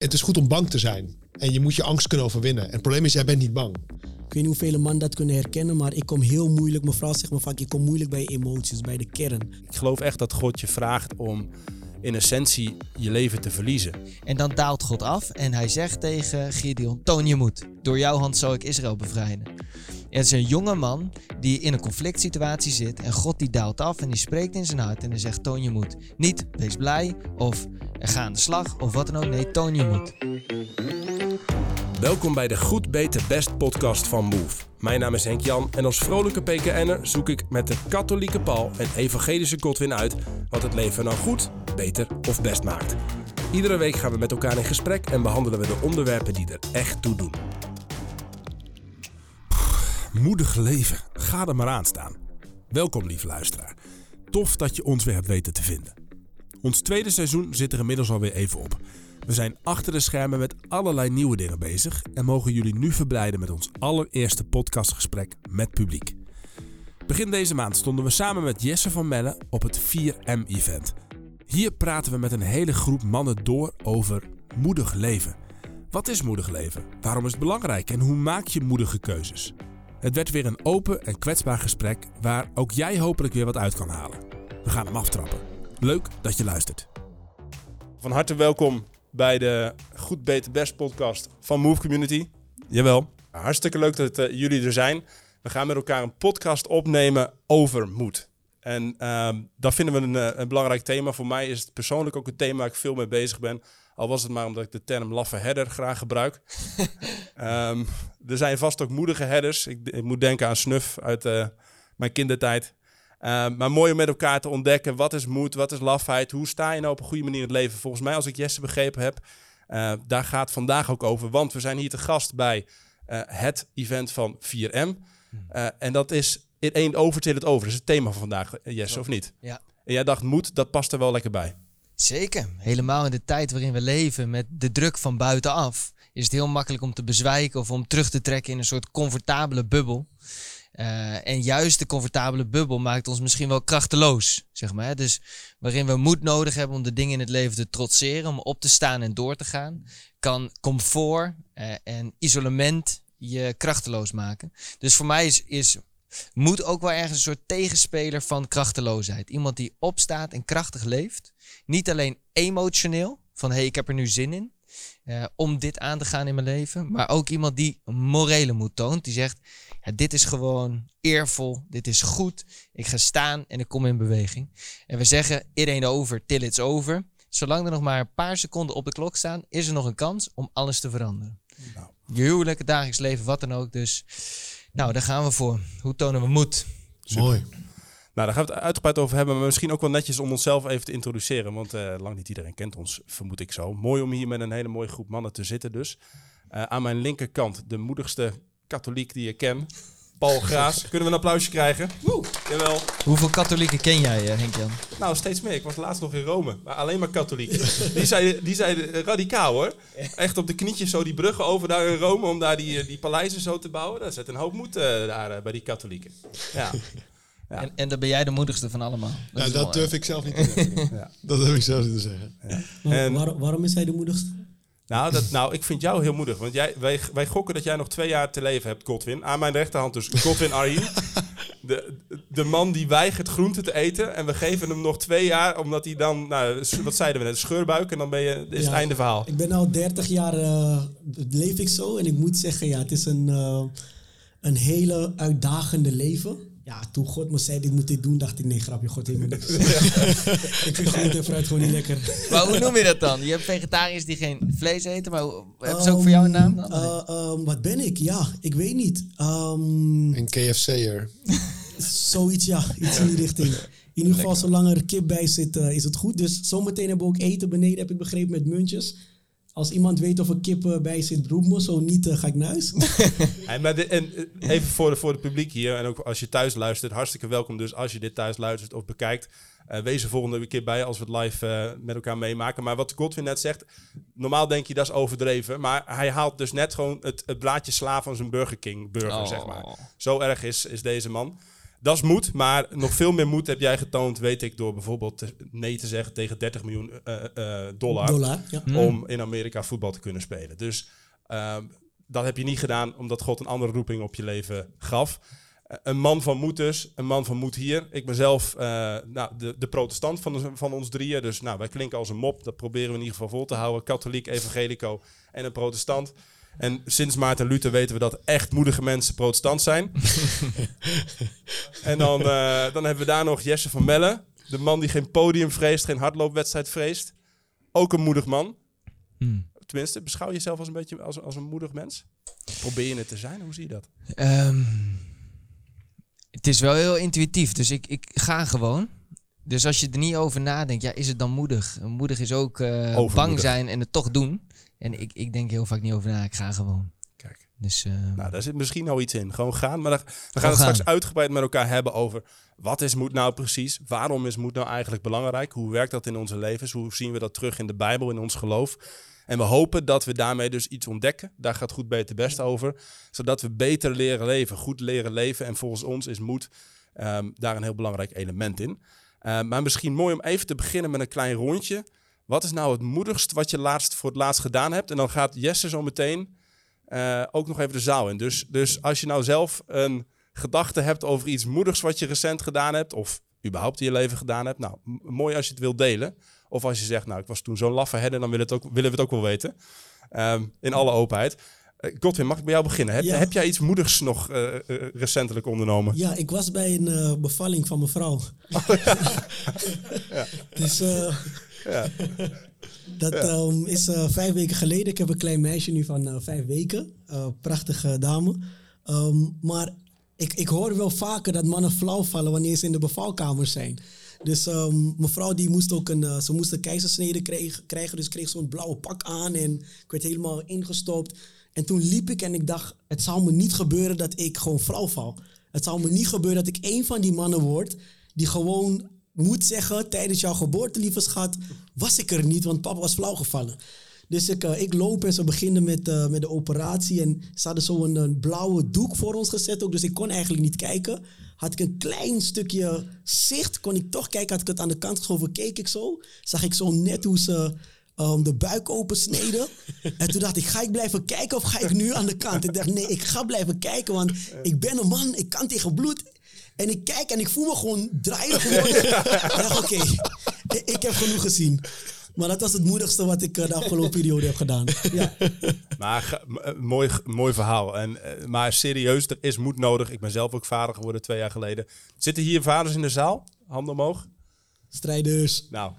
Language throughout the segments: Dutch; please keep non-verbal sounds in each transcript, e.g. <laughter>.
Het is goed om bang te zijn. En je moet je angst kunnen overwinnen. En het probleem is, jij bent niet bang. Ik weet niet hoeveel man dat kunnen herkennen, maar ik kom heel moeilijk. Mijn vrouw zegt me vaak, ik kom moeilijk bij emoties, bij de kern. Ik geloof echt dat God je vraagt om in essentie je leven te verliezen. En dan daalt God af en hij zegt tegen Gideon, toon je moed. Door jouw hand zal ik Israël bevrijden. Het is een jonge man die in een conflict situatie zit en God die daalt af en die spreekt in zijn hart en hij zegt toon je moed. Niet wees blij of ga aan de slag of wat dan ook, nee toon je moed. Welkom bij de Goed Beter Best podcast van Move. Mijn naam is Henk Jan en als vrolijke PKN'er zoek ik met de katholieke Paul en evangelische Godwin uit wat het leven nou goed, beter of best maakt. Iedere week gaan we met elkaar in gesprek en behandelen we de onderwerpen die er echt toe doen. Moedig leven, ga er maar aan staan. Welkom lieve luisteraar. Tof dat je ons weer hebt weten te vinden. Ons tweede seizoen zit er inmiddels alweer even op. We zijn achter de schermen met allerlei nieuwe dingen bezig en mogen jullie nu verblijden met ons allereerste podcastgesprek met publiek. Begin deze maand stonden we samen met Jesse van Melle op het 4M-event. Hier praten we met een hele groep mannen door over moedig leven. Wat is moedig leven? Waarom is het belangrijk en hoe maak je moedige keuzes? Het werd weer een open en kwetsbaar gesprek waar ook jij hopelijk weer wat uit kan halen. We gaan hem aftrappen. Leuk dat je luistert. Van harte welkom bij de Goed Beter Best podcast van Move Community. Jawel, hartstikke leuk dat uh, jullie er zijn. We gaan met elkaar een podcast opnemen over moed. En uh, dat vinden we een, eh, een, belangrijk thema. Voor mij is het persoonlijk ook een thema waar ik veel mee bezig ben. Al was het maar omdat ik de term laffe herder graag gebruik. <laughs> um, er zijn vast ook moedige herders. Ik, ik moet denken aan Snuf uit uh, mijn kindertijd. Uh, maar mooi om met elkaar te ontdekken. Wat is moed? Wat is lafheid? Hoe sta je nou op een goede manier in het leven? Volgens mij, als ik Jesse begrepen heb, uh, daar gaat vandaag ook over. Want we zijn hier te gast bij uh, het event van 4M. Hmm. en dat is in één over het over. Dat is het thema van vandaag, Jesse, of niet? Ja. En jij dacht, moed, dat past er wel lekker bij. Zeker. Helemaal in de tijd waarin we leven met de druk van buitenaf... is het heel makkelijk om te bezwijken of om terug te trekken in een soort comfortabele bubbel. Uh, en juist de comfortabele bubbel maakt ons misschien wel krachteloos, zeg maar. Dus waarin we moed nodig hebben om de dingen in het leven te trotseren, om op te staan en door te gaan, kan comfort uh, en isolement je krachteloos maken. Dus voor mij is, is moed ook wel ergens een soort tegenspeler van krachteloosheid. Iemand die opstaat en krachtig leeft. Niet alleen emotioneel, van hé, hey, ik heb er nu zin in. Uh, om dit aan te gaan in mijn leven. Maar ook iemand die morele moed toont. Die zegt, ja, dit is gewoon eervol, dit is goed. Ik ga staan en ik kom in beweging. En we zeggen, it ain't over till it's over. Zolang er nog maar een paar seconden op de klok staan, is er nog een kans om alles te veranderen. Nou. Je huwelijk, het dagelijks leven, wat dan ook. Dus nou, daar gaan we voor. Hoe tonen we moed? Mooi. Nou, daar gaan we het uitgebreid over hebben, maar misschien ook wel netjes om onszelf even te introduceren, want uh, lang niet iedereen kent ons, vermoed ik zo. Mooi om hier met een hele mooie groep mannen te zitten dus. Uh, aan mijn linkerkant de moedigste katholiek die je ken. Paul Graas. <laughs> Kunnen we een applausje krijgen? Woe. Jawel. Hoeveel katholieken ken jij, eh, Henk-Jan? Nou, steeds meer. Ik was laatst nog in Rome. Maar alleen maar katholieken. <laughs> die zeiden, die zeiden radicaal hoor. Echt op de knietjes zo die bruggen over daar in Rome. Om daar die, die paleizen zo te bouwen. Dat zet een hoop moed uh, daar bij die katholieken. Ja. <laughs> Ja. En, en dan ben jij de moedigste van allemaal. Dat, ja, dat durf ik zelf niet te <laughs> zeggen. ja. Dat durf ik zelf niet te zeggen. Ja. En, waarom, waarom is hij de moedigste? Nou, dat, nou, ik vind jou heel moedig. Want jij, wij, wij gokken dat jij nog twee jaar te leven hebt, Godwin. Aan mijn rechterhand dus Godwin Arjen. <laughs> De, de man die weigert groente te eten. En we geven hem nog twee jaar, omdat hij dan... Nou, wat zeiden we net? Scheurbuik. En dan ben je, is het einde verhaal. Ik ben al 30 jaar uh, leef ik zo. En ik moet zeggen, ja, het is een, uh, een hele uitdagende leven ja, toen God me zei, dit moet ik doen, dacht ik, nee, grapje, God heeft me niks. <laughs> <laughs> ik vind groente en fruit gewoon niet lekker. Maar hoe noem je dat dan? Je hebt vegetariërs die geen vlees eten, maar hebben ze ook voor jou een naam dan? Uh, um, wat ben ik? Ja, ik weet niet. Um, een KFC'er. <laughs> Zoiets, ja. Iets in die richting. In ieder geval, zolang er kip bij zit, uh, is het goed. Dus zometeen hebben we ook eten beneden, heb ik begrepen, met muntjes. Als iemand weet of er kippen bij zit, roep me. Zo niet, uh, ga ik naar huis. <laughs> en, maar de, en even voor, de, voor het publiek hier. En ook als je thuis luistert. Hartstikke welkom dus als je dit thuis luistert of bekijkt. Uh, wees er volgende keer bij als we het live uh, met elkaar meemaken. Maar wat Godwin net zegt. Normaal denk je dat is overdreven. Maar hij haalt dus net gewoon het, het blaadje sla van zijn Burger King burger, oh. zeg maar. Zo erg is, is deze man. Dat is moed, maar nog veel meer moed heb jij getoond, weet ik, door bijvoorbeeld nee te zeggen tegen 30 miljoen eh, eh, dollar, Dollar, ja. Mm. om in Amerika voetbal te kunnen spelen. Dus ehm, dat heb je niet gedaan omdat God een andere roeping op je leven gaf. Eh, een man van moed dus, een man van moed hier. Ik ben zelf eh, nou, de, de protestant van, van ons drieën, dus nou, wij klinken als een mop. Dat proberen we in ieder geval vol te houden. Katholiek, evangelico en een protestant. En sinds Maarten Luther weten we dat echt moedige mensen protestant zijn. <laughs> en dan, eh, dan hebben we daar nog Jesse van Melle. De man die geen podium vreest, geen hardloopwedstrijd vreest. Ook een moedig man. Hmm. Tenminste, beschouw je jezelf als een beetje als, als een moedig mens? Probeer je het te zijn? Hoe zie je dat? Ehm, het is wel heel intuïtief, dus ik, ik ga gewoon. Dus als je er niet over nadenkt, ja, is het dan moedig? Moedig is ook eh, bang zijn en het toch doen. En ik, ik denk heel vaak niet over na, ik ga gewoon. Kijk. Dus eh, Nou, daar zit misschien al iets in. Gewoon gaan. Maar we gaan het straks uitgebreid met elkaar hebben over wat is moed nou precies? Waarom is moed nou eigenlijk belangrijk? Hoe werkt dat in onze levens? Hoe zien we dat terug in de Bijbel, in ons geloof? En we hopen dat we daarmee dus iets ontdekken. Daar gaat goed beter best over. Zodat we beter leren leven, goed leren leven. En volgens ons is moed ehm, daar een heel belangrijk element in. Eh, maar misschien mooi om even te beginnen met een klein rondje. Wat is nou het moedigst wat je laatst voor het laatst gedaan hebt? En dan gaat Jesse zo meteen eh, ook nog even de zaal in. Dus, dus als je nou zelf een gedachte hebt over iets moedigs wat je recent gedaan hebt, of überhaupt in je leven gedaan hebt, nou, mooi als je het wilt delen. Of als je zegt, nou, ik was toen zo'n laffe herder, dan willen, het ook, willen we het ook wel weten. Ehm, in alle openheid. Eh, Godwin, mag ik bij jou beginnen? Heb, Ja. heb jij iets moedigs nog eh, eh, recentelijk ondernomen? Ja, ik was bij een bevalling van mijn vrouw. <laughs> Dus Ja. dat ehm, is vijf weken geleden. Ik heb een klein meisje nu van vijf weken. Prachtige dame. Ehm, maar ik, ik hoor wel vaker dat mannen flauw vallen wanneer ze in de bevalkamer zijn. Dus ehm, mevrouw die moest ook een, ze moest een keizersnede kreeg- krijgen. Dus kreeg zo'n blauwe pak aan en ik werd helemaal ingestopt. En toen liep ik en ik dacht, het zou me niet gebeuren dat ik gewoon flauw val. Het zou me niet gebeuren dat ik één van die mannen word die gewoon moet zeggen tijdens jouw geboorte, lieve schat, was ik er niet, want papa was flauw gevallen. Dus ik, eh, ik loop en ze beginnen met, eh, met de operatie. En ze hadden zo een, een blauwe doek voor ons gezet ook. Dus ik kon eigenlijk niet kijken. Had ik een klein stukje zicht, kon ik toch kijken. Had ik het aan de kant geschoven, keek ik zo. Zag ik zo net hoe ze ehm, de buik opensneden. en toen dacht ik, ga ik blijven kijken of ga ik nu aan de kant? Ik dacht, nee, ik ga blijven kijken, want ik ben een man. Ik kan tegen bloed. En ik kijk en ik voel me gewoon draaierig worden. <laughs> ik dacht, oké, ik, ik heb genoeg gezien. Maar dat was het moedigste wat ik eh, de afgelopen periode heb gedaan. Ja. Maar eh, mooi, mooi verhaal. En, eh, maar serieus, er is moed nodig. Ik ben zelf ook vader geworden twee jaar geleden. Zitten hier vaders in de zaal? Handen omhoog. Strijders. Nou,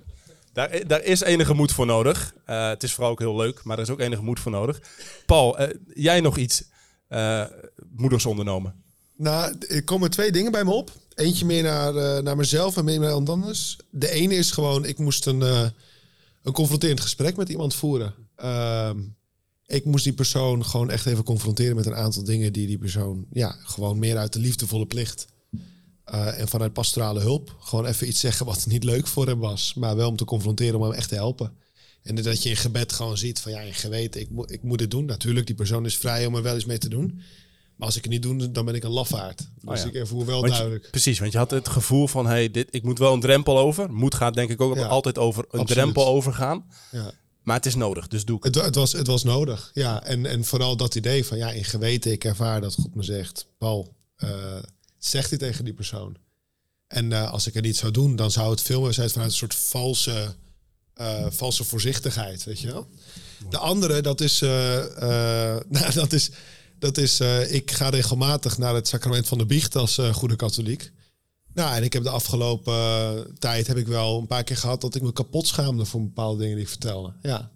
daar, daar is enige moed voor nodig. Eh, het is vooral ook heel leuk, maar er is ook enige moed voor nodig. Paul, eh, jij nog iets eh, moedigs ondernomen? Nou, er komen twee dingen bij me op. Eentje meer naar, eh, naar mezelf en meer naar iemand anders. De ene is gewoon, ik moest een, eh, een confronterend gesprek met iemand voeren. Ehm, ik moest die persoon gewoon echt even confronteren met een aantal dingen die die persoon, ja, gewoon meer uit de liefdevolle plicht. Eh, en vanuit pastorale hulp. Gewoon even iets zeggen wat niet leuk voor hem was. Maar wel om te confronteren, om hem echt te helpen. En dat je in gebed gewoon ziet van ja, in geweten, ik, moet ik moet dit doen. Natuurlijk, die persoon is vrij om er wel eens mee te doen. Maar als ik het niet doe, dan ben ik een lafaard. Dus Oh ja. ik ervoer wel Want je- duidelijk. precies, want je had het gevoel van, hey, dit, ik moet wel een drempel over. Moed gaat denk ik ook Ja. altijd over een Absoluut. drempel overgaan. Ja. Maar het is nodig, dus doe ik het. Het, was, het was nodig. Ja, en, en vooral dat idee van ja, in geweten, ik ervaar dat God me zegt, Paul, eh, zeg dit tegen die persoon. En eh, als ik het niet zou doen, dan zou het veel meer zijn vanuit een soort valse, eh, valse voorzichtigheid, weet je wel. De andere, dat is, eh, <laughs> nou, dat is, dat is ik ga regelmatig naar het sacrament van de biecht als goede katholiek. Nou, en ik heb de afgelopen tijd heb ik wel een paar keer gehad dat ik me kapot schaamde voor bepaalde dingen die ik vertelde. Ja.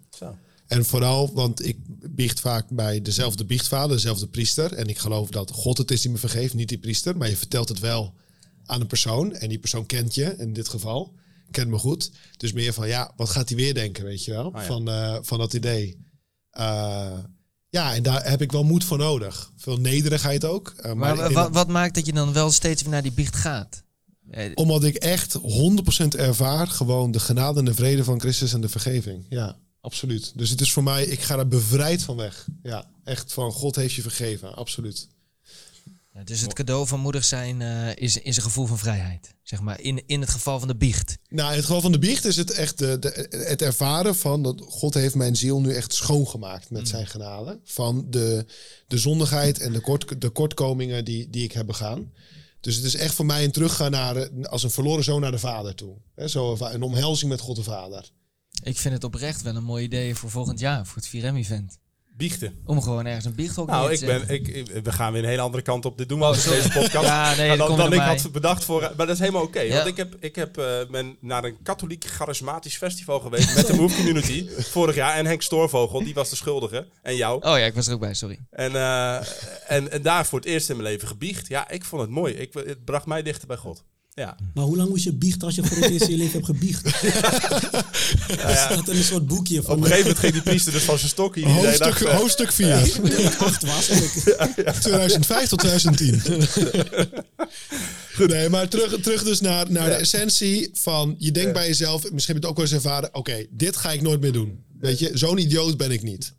En vooral, want ik biecht vaak bij dezelfde biechtvader, dezelfde priester. En ik geloof dat God het is die me vergeeft, niet die priester. Maar je vertelt het wel aan een persoon. En die persoon kent je, in dit geval. Kent me goed. Dus meer van, ja, wat gaat hij weer denken, weet je wel? ja. van, eh, van dat idee. Eh, ja, en daar heb ik wel moed voor nodig. Veel nederigheid ook. Eh, Maar wat, wat maakt dat je dan wel steeds weer naar die biecht gaat? Omdat ik echt 100% ervaar gewoon de genade en de vrede van Christus en de vergeving. Ja, absoluut. Dus het is voor mij, ik ga er bevrijd van weg. Ja, echt van God heeft je vergeven, absoluut. Ja, dus het cadeau van moedig zijn eh, is, is een gevoel van vrijheid. Zeg maar, in, in het geval van de biecht. Nou, in het geval van de biecht is het echt de, de, het ervaren van dat God heeft mijn ziel nu echt schoongemaakt met zijn genade. Van de, de zondigheid en de, kort, de kortkomingen die, die ik heb begaan. Dus het is echt voor mij een teruggaan naar, als een verloren zoon naar de vader toe. Zo een omhelzing met God de Vader. Ik vind het oprecht wel een mooi idee voor volgend jaar, voor het 4M-event. Biechten. Om gewoon ergens een biechthok Nou, ik te ben, ik, ik- we gaan weer een hele andere kant op. Dit doen we al in deze podcast. <laughs> Ja, nee, dan, dan ik had bedacht voor. Maar dat is helemaal oké. Ja. Want ik, heb, ik heb, eh, ben naar een katholiek charismatisch festival geweest met de <laughs> Move Community vorig jaar. En Henk Stoorvogel, die was de schuldige. En jou. Oh ja, ik was er ook bij, sorry. En, eh, en, en daar voor het eerst in mijn leven gebiecht. Ja, ik vond het mooi. Ik, het bracht mij dichter bij God. Ja. Maar hoe lang moest je biechten als je voor het eerst in je leven hebt gebiecht? <laughs> Er staat in een soort boekje Op van een gegeven moment ging die priester dus van zijn stokje. Die zei, Hoofdstuk, dacht, eh, hoofdstuk 4, toen ik acht was. En ik, 2005 tot 2010. Goed, nee, maar terug, terug dus naar, naar de essentie van... Je denkt bij jezelf, misschien heb je het ook wel eens ervaren... Oké, dit ga ik nooit meer doen. Weet je, zo'n idioot ben ik niet.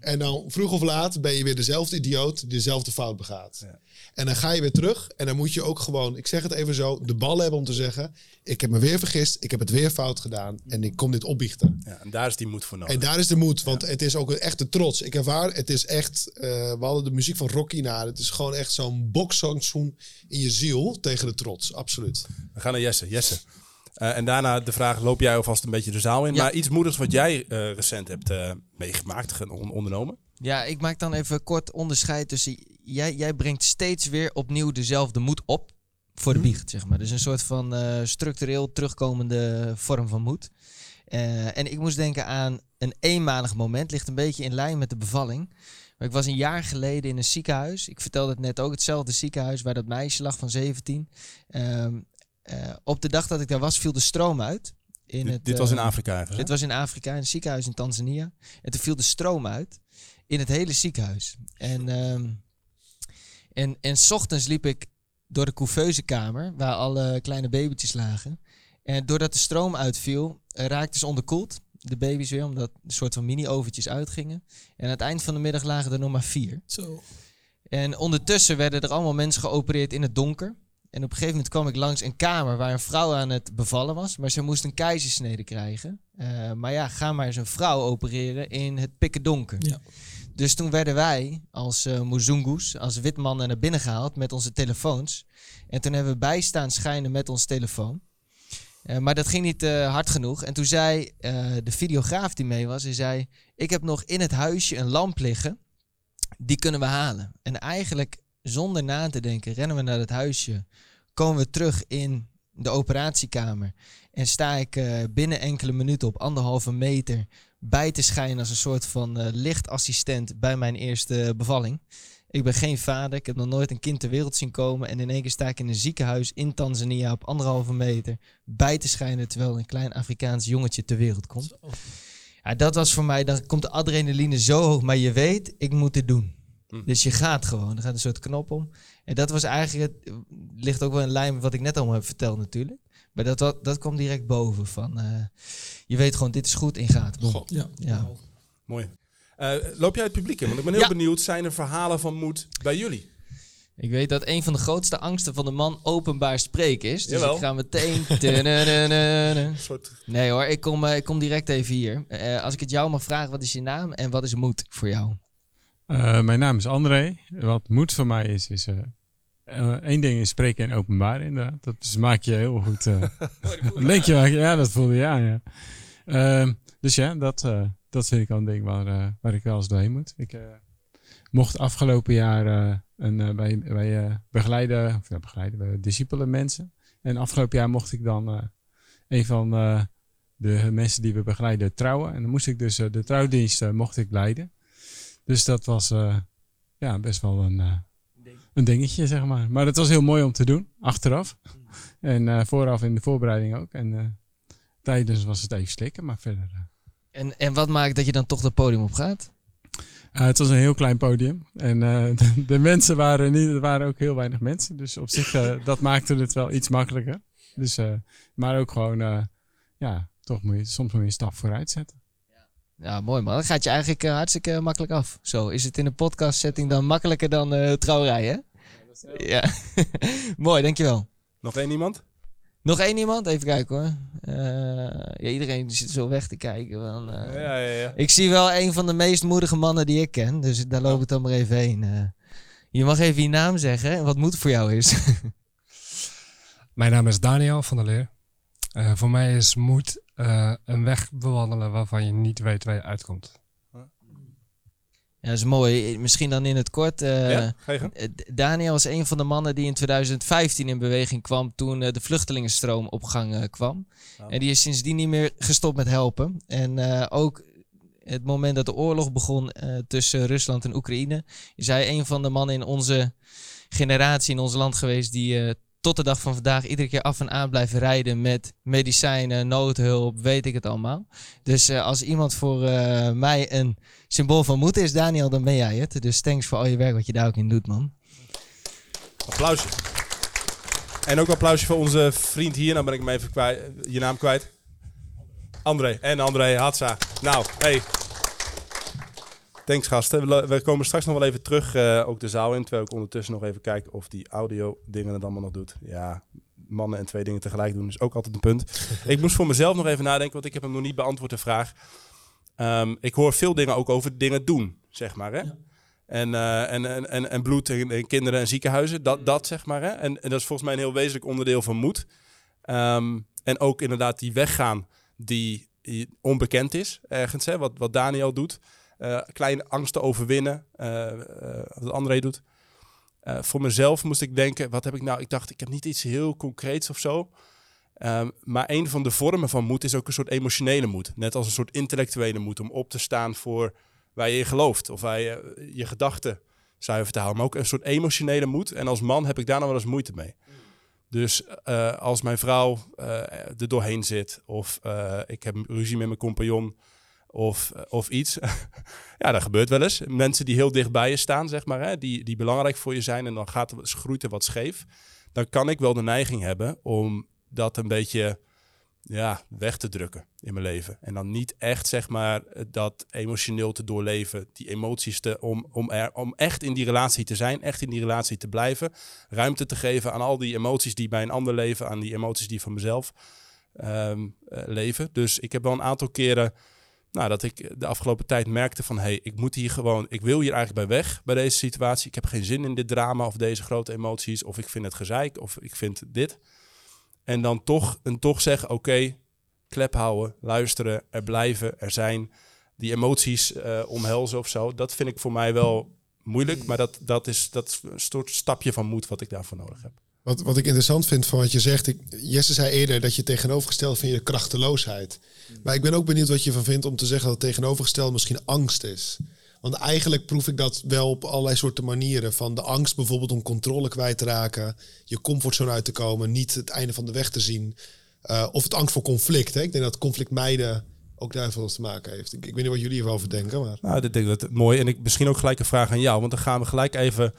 En dan vroeg of laat ben je weer dezelfde idioot die dezelfde fout begaat. En dan ga je weer terug en dan moet je ook gewoon, ik zeg het even zo, de bal hebben om te zeggen: Ik heb me weer vergist, ik heb het weer fout gedaan en ik kom dit opbiechten. ja, en daar is die moed voor nodig. En daar is de moed, want het is ook een echte trots. Ik ervaar, het is echt, eh, we hadden de muziek van Rocky naar. Het is gewoon echt zo'n bokszoen in je ziel tegen de trots, absoluut. We gaan naar Jesse. Jesse. Eh, en daarna de vraag, loop jij alvast een beetje de zaal in? Ja. Maar iets moedigs wat jij eh, recent hebt eh, meegemaakt, ge- on- ondernomen? Ja, ik maak dan even kort onderscheid tussen... Jij, jij brengt steeds weer opnieuw dezelfde moed op voor de biecht, zeg maar. Dus een soort van structureel terugkomende vorm van moed. En ik moest denken aan een eenmalig moment. Ligt een beetje in lijn met de bevalling. Maar ik was een jaar geleden in een ziekenhuis. Ik vertelde het net ook, hetzelfde ziekenhuis waar dat meisje lag van 17. Ehm, eh, op de dag dat ik daar was, viel de stroom uit. In dit het, dit was in eh, Afrika dit was in Afrika, in een ziekenhuis in Tanzania. En toen viel de stroom uit in het hele ziekenhuis. En, ehm, en, en s ochtends liep ik door de couveusekamer, waar alle kleine babytjes lagen. En doordat de stroom uitviel, eh, raakten ze onderkoeld. De baby's weer, omdat een soort van mini-overtjes uitgingen. En aan het eind van de middag lagen er nog maar vier. zo. En ondertussen werden er allemaal mensen geopereerd in het donker. En op een gegeven moment kwam ik langs een kamer waar een vrouw aan het bevallen was. Maar ze moest een keizersnede krijgen. Eh, maar ja, ga maar eens een vrouw opereren in het pikken donker. Ja. Dus toen werden wij als eh Muzungus, als witmannen naar binnen gehaald met onze telefoons. En toen hebben we bijstaan schijnen met ons telefoon. Eh, maar dat ging niet hard genoeg. En toen zei de videograaf die mee was, hij zei... Ik heb nog in het huisje een lamp liggen. Die kunnen we halen. En eigenlijk, zonder na te denken, rennen we naar het huisje. Komen we terug in de operatiekamer. En sta ik eh, binnen enkele minuten op anderhalve meter bij te schijnen als een soort van eh, lichtassistent bij mijn eerste bevalling. Ik ben geen vader, ik heb nog nooit een kind ter wereld zien komen. En in één keer sta ik in een ziekenhuis in Tanzania op anderhalve meter bij te schijnen terwijl een klein Afrikaans jongetje ter wereld komt. Ja, dat was voor mij, dan komt de adrenaline zo hoog, maar je weet, ik moet dit doen. Hm. Dus je gaat gewoon, er gaat een soort knop om. En dat was eigenlijk, het ligt ook wel in lijn met wat ik net allemaal heb verteld natuurlijk. Maar dat, dat, dat kwam direct boven van, eh, je weet gewoon, dit is goed, in gaat. Goh. Ja. Ja. Mooi. Eh, loop jij het publiek in? Want ik ben heel Ja. benieuwd, zijn er verhalen van moed bij jullie? Ik weet dat een van de grootste angsten van de man openbaar spreken is. Dus Jawel. ik ga meteen... Tudununununu. <laughs> Een soort... Nee hoor, ik kom, eh, ik kom direct even hier. Eh, als ik het jou mag vragen, wat is je naam en wat is moed voor jou? Eh, mijn naam is André. Wat moed voor mij is, is eh, eh, één ding is spreken in openbaar inderdaad. Dat is- maak je heel goed. <laughs> dan denk je, ja, dat voelde je aan, ja. Ehm, dus ja, dat, dat vind ik wel een ding waar, waar ik wel eens doorheen moet. Ik mocht afgelopen jaar een, bij, bij begeleiden, of ja, begeleiden, bij discipelen mensen. En afgelopen jaar mocht ik dan een van de mensen die we begeleiden trouwen. En dan moest ik dus de trouwdienst mocht ik leiden. Dus dat was eh, ja, best wel een, eh, een dingetje, zeg maar. Maar het was heel mooi om te doen, achteraf. En eh, vooraf in de voorbereiding ook. En tijdens was het even slikken, maar verder... En, en wat maakt dat je dan toch het podium op gaat? het was een heel klein podium. En <laughs> de, de mensen waren niet... Er waren ook heel weinig mensen. Dus op zich, <laughs> dat maakte het wel iets makkelijker. Dus, maar ook gewoon... ja, toch moet je soms moet je een stap vooruit zetten. Ja, mooi man. Dat gaat je eigenlijk eh, hartstikke makkelijk af. Zo, is het in een podcast setting dan makkelijker dan eh trouwerij, hè? Ja. <laughs> Mooi, dankjewel. Nog één iemand? Nog één iemand? Even kijken hoor. Eh, ja, iedereen zit zo weg te kijken. Van, eh, Ja, ja, ja. Ik zie wel een van de meest moedige mannen die ik ken. Dus daar loop ik dan maar even heen. Eh, je mag even je naam zeggen en wat moed voor jou is. <laughs> Mijn naam is Daniel van der Leer. Eh, voor mij is moed eh, een weg bewandelen waarvan je niet weet waar je uitkomt. ja, dat is mooi. Misschien dan in het kort. eh, ja? Eh, D- Daniel is een van de mannen die in 2015 in beweging kwam toen eh, de vluchtelingenstroom op gang eh, kwam. Ja. En die is sindsdien niet meer gestopt met helpen. En eh, ook het moment dat de oorlog begon eh, tussen Rusland en Oekraïne, is hij een van de mannen in onze generatie, in ons land geweest, die eh, tot de dag van vandaag iedere keer af en aan blijven rijden met medicijnen, noodhulp, weet ik het allemaal. Dus eh, als iemand voor eh, mij een symbool van moed is, Daniel, dan ben jij het. Dus thanks voor al je werk wat je daar ook in doet, man. Applausje. En ook applausje voor onze vriend hier. Nou ben ik hem even kwijt, je naam kwijt. André. En André Hatsa. Nou, hey. Thanks gasten. We, komen straks nog wel even terug, eh, ook de zaal in. Terwijl ik ondertussen nog even kijk of die audio dingen het allemaal nog doet. Ja, mannen en twee dingen tegelijk doen is ook altijd een punt. ik moest voor mezelf nog even nadenken, want ik heb hem nog niet beantwoord de vraag. Ehm, ik hoor veel dingen ook over dingen doen, zeg maar. Hè? En, eh, en, en, en, en bloed en, en kinderen en ziekenhuizen, dat, dat zeg maar. Hè? En, en dat is volgens mij een heel wezenlijk onderdeel van moed. Ehm, en ook inderdaad die weggaan die, die onbekend is ergens, hè? Wat, wat Daniel doet. Eh, kleine angsten overwinnen, eh, eh, wat André doet. Voor mezelf moest ik denken, wat heb ik nou? Ik dacht, ik heb niet iets heel concreets of zo. Ehm, maar een van de vormen van moed is ook een soort emotionele moed. Net als een soort intellectuele moed om op te staan voor waar je in gelooft. Of waar je je gedachten zuiver te houden. Maar ook een soort emotionele moed. En als man heb ik daar nou wel eens moeite mee. Dus als mijn vrouw eh, er doorheen zit. Of ik heb ruzie met mijn compagnon. Of, of iets. <laughs> ja, dat gebeurt wel eens. Mensen die heel dicht bij je staan, zeg maar. Hè, die, die belangrijk voor je zijn. En dan gaat groeit er wat scheef. Dan kan ik wel de neiging hebben om dat een beetje ja, weg te drukken in mijn leven. En dan niet echt, zeg maar, dat emotioneel te doorleven, die emoties te, om, om, er, om echt in die relatie te zijn, echt in die relatie te blijven. Ruimte te geven aan al die emoties die bij een ander leven, aan die emoties die van mezelf ehm, eh, leven. Dus ik heb wel een aantal keren, nou, dat ik de afgelopen tijd merkte van, hé, hey, ik moet hier gewoon, ik wil hier eigenlijk bij weg, bij deze situatie. Ik heb geen zin in dit drama of deze grote emoties, of ik vind het gezeik, of ik vind dit. En dan toch, en toch zeggen, oké, klep houden, luisteren, er blijven, er zijn. Die emoties eh, omhelzen of zo. Dat vind ik voor mij wel moeilijk. Maar dat, dat, is, dat is een soort stapje van moed wat ik daarvoor nodig heb. Wat, wat ik interessant vind van wat je zegt. Ik, Jesse zei eerder dat je tegenovergesteld vindt je krachteloosheid. Maar ik ben ook benieuwd wat je van vindt om te zeggen dat het tegenovergesteld misschien angst is. Want eigenlijk proef ik dat wel op allerlei soorten manieren. Van de angst bijvoorbeeld om controle kwijt te raken. Je comfortzone uit te komen. Niet het einde van de weg te zien. Uh, of het angst voor conflict. Hè? Ik denk dat conflict mijden ook daar veel te maken heeft. Ik, ik weet niet wat jullie erover denken. Maar... Nou, dat denk ik dat mooi. En ik misschien ook gelijk een vraag aan jou. Want dan gaan we gelijk even...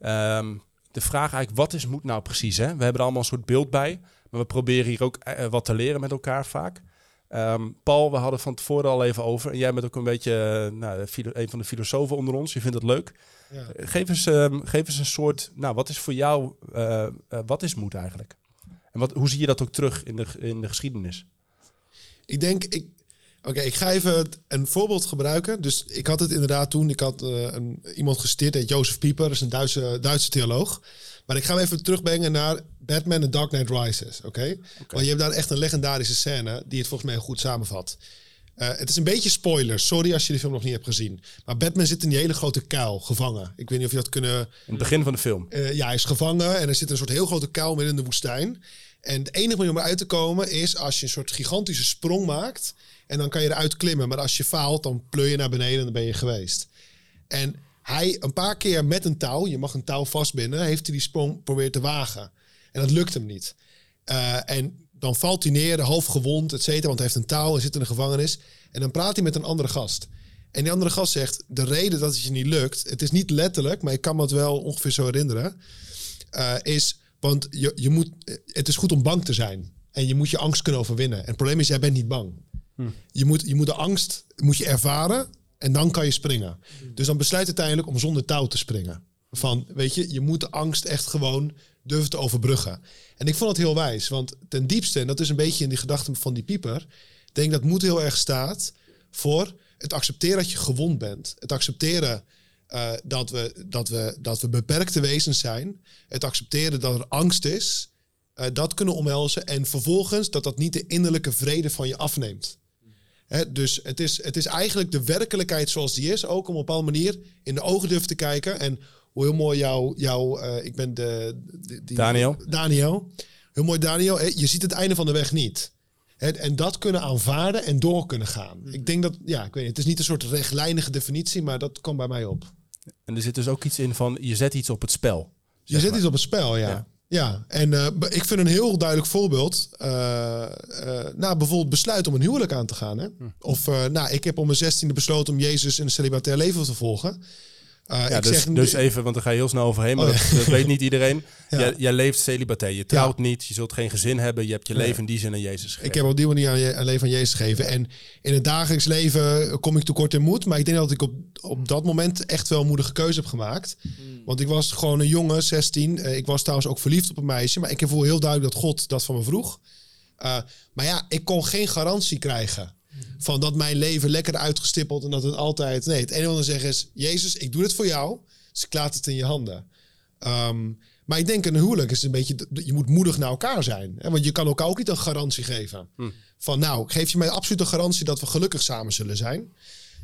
Um, de vraag eigenlijk, wat is moed nou precies? Hè? We hebben er allemaal een soort beeld bij. Maar we proberen hier ook uh, wat te leren met elkaar vaak. Um, Paul, we hadden van tevoren al even over. En jij bent ook een beetje uh, nou, een van de filosofen onder ons. Je vindt dat leuk. Ja. Geef, eens, um, geef eens een soort... Nou, wat is voor jou... Uh, wat is moed eigenlijk? En wat, hoe zie je dat ook terug in de, in de geschiedenis? Ik denk... Ik, Oké, okay, ik ga even een voorbeeld gebruiken. Dus ik had het inderdaad toen... Ik had uh, een, iemand gesteerd, heet Jozef Pieper. Dat is een Duitse, Duitse theoloog. Maar ik ga hem even terugbrengen naar Batman en Dark Knight Rises. Oké? Okay? okay? Want je hebt daar echt een legendarische scène... die het volgens mij goed samenvat. Uh, het is een beetje spoiler. Sorry als je de film nog niet hebt gezien. Maar Batman zit in die hele grote kuil, gevangen. Ik weet niet of je dat kunnen... In het begin van de film. Uh, ja, hij is gevangen en er zit een soort heel grote kuil midden in de woestijn. En de enige manier om eruit te komen is als je een soort gigantische sprong maakt. En dan kan je eruit klimmen. Maar als je faalt, dan pleur je naar beneden en dan ben je geweest. En hij een paar keer met een touw, je mag een touw vastbinden, heeft hij die sprong proberen te wagen. En dat lukt hem niet. Uh, en dan valt hij neer, half gewond, et cetera, want hij heeft een touw en zit in de gevangenis. En dan praat hij met een andere gast. En die andere gast zegt, de reden dat het je niet lukt, het is niet letterlijk, maar ik kan me het wel ongeveer zo herinneren, uh, is, want je, je moet, het is goed om bang te zijn. En je moet je angst kunnen overwinnen. En het probleem is, jij bent niet bang. Hm. Je, moet, je moet de angst moet je ervaren en dan kan je springen. Dus dan besluit uiteindelijk om zonder touw te springen. Van, weet je, je moet de angst echt gewoon durven te overbruggen. En ik vond het heel wijs, want ten diepste, en dat is een beetje in die gedachten van die pieper, denk dat moed heel erg staat voor het accepteren dat je gewond bent. Het accepteren eh, dat, we, dat, we, dat we beperkte wezens zijn. Het accepteren dat er angst is. eh, dat kunnen omhelzen. En vervolgens dat dat niet de innerlijke vrede van je afneemt. Dus het is, het is eigenlijk de werkelijkheid zoals die is. Ook om op een manier in de ogen durven te kijken. En hoe heel mooi jouw... jou eh, ik ben de... de- die, Daniel. Daniel. Heel mooi Daniel. Je ziet het einde van de weg niet. En dat kunnen aanvaarden en door kunnen gaan. Ik denk dat... Ja, ik weet niet. Het is niet een soort rechtlijnige definitie. Maar dat kwam bij mij op. En er zit dus ook iets in van, je zet iets op het spel. Je zet maar. iets op het spel, ja. Ja. Ja, en eh, ik vind een heel duidelijk voorbeeld. eh eh, nou, bijvoorbeeld besluit om een huwelijk aan te gaan. Hè? Hm. Of, nou, ik heb om mijn zestiende besloten om Jezus in een celibatair leven te volgen. Eh, Ja, ik dus, zeg, dus even, want daar ga je heel snel overheen, maar Oh, dat, dat weet niet iedereen. <laughs> Ja. Jij, jij leeft celibatair, je trouwt niet, je zult geen gezin hebben, je hebt je Nee. leven in die zin aan Jezus gegeven. Ik heb op die manier aan, je, aan leven aan Jezus gegeven. En in het dagelijks leven kom ik tekort in moed. Maar ik denk dat ik op, op dat moment echt wel een moedige keuze heb gemaakt. Want ik was gewoon een jongen, 16. Eh, ik was trouwens ook verliefd op een meisje. Maar ik voel heel duidelijk dat God dat van me vroeg. Eh, maar ja, ik kon geen garantie krijgen. Van dat mijn leven lekker uitgestippeld en dat het altijd... Nee, het enige wat ik zeggen is... Jezus, ik doe dit voor jou. Dus ik laat het in je handen. Ehm, maar ik denk een huwelijk is een beetje... Je moet moedig naar elkaar zijn. Hè? Want je kan elkaar ook niet een garantie geven. Van nou, geef je mij absoluut een garantie dat we gelukkig samen zullen zijn?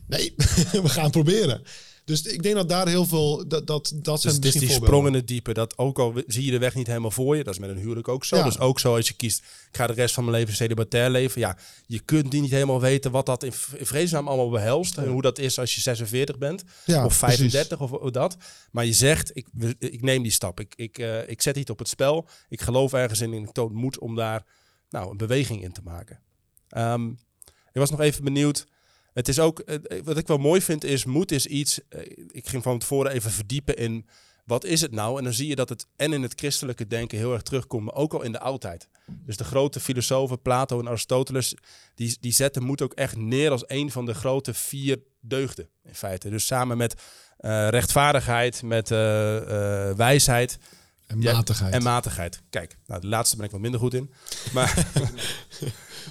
Nee, <laughs> we gaan proberen. Dus ik denk dat daar heel veel... Dat, dat, dat Dus zijn het is die sprong in het diepe. Dat ook al zie je de weg niet helemaal voor je. Dat is met een huwelijk ook zo. Ja. Dus ook zo als je kiest, ik ga de rest van mijn leven celibatair leven. Ja, je kunt die niet helemaal weten wat dat in, v- in vredesnaam allemaal behelst. En hoe dat is als je 46 bent. Ja, of 35 of, of dat. Maar je zegt, ik, ik neem die stap. Ik, ik, eh, ik zet iets op het spel. Ik geloof ergens in en ik toon moed om daar nou, een beweging in te maken. Ehm, ik was nog even benieuwd. Het is ook, eh, wat ik wel mooi vind, is moed is iets. eh, ik ging van tevoren even verdiepen in wat is het nou? En dan zie je dat het en in het christelijke denken heel erg terugkomt, maar ook al in de oudheid. Dus de grote filosofen, Plato en Aristoteles, die, die zetten moed ook echt neer als een van de grote vier deugden in feite. Dus samen met eh, rechtvaardigheid, met wijsheid En Ja, matigheid. en matigheid. Kijk, nou, de laatste ben ik wat minder goed in. Maar, <laughs>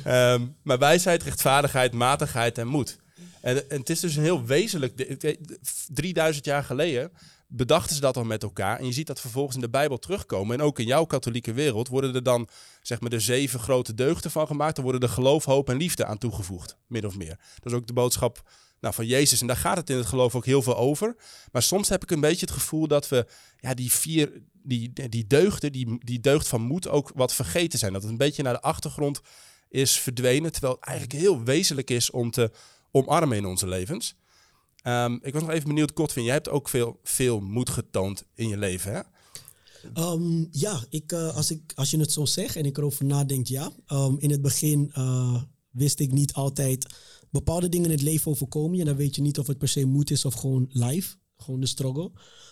Ehm, maar wijsheid, rechtvaardigheid, matigheid en moed. En, en het is dus een heel wezenlijk... de- de- de- 3000 jaar geleden bedachten ze dat al met elkaar. En je ziet dat vervolgens in de Bijbel terugkomen. En ook in jouw katholieke wereld worden er dan zeg maar, de zeven grote deugden van gemaakt. Er worden er geloof, hoop en liefde aan toegevoegd. Min of meer. Dat is ook de boodschap nou, van Jezus. En daar gaat het in het geloof ook heel veel over. Maar soms heb ik een beetje het gevoel dat we ja, die vier, die, die deugden, die, die deugd van moed ook wat vergeten zijn. Dat het een beetje naar de achtergrond is verdwenen. Terwijl het eigenlijk heel wezenlijk is om te omarmen in onze levens. Ehm, ik was nog even benieuwd, Godwin, jij hebt ook veel, veel moed getoond in je leven, hè? Ehm, ja, ik, eh, als, ik, als je het zo zegt en ik erover nadenk, ja. Ehm, in het begin eh, wist ik niet altijd bepaalde dingen in het leven overkomen je. Dan weet je niet of het per se moed is of gewoon life, gewoon de struggle.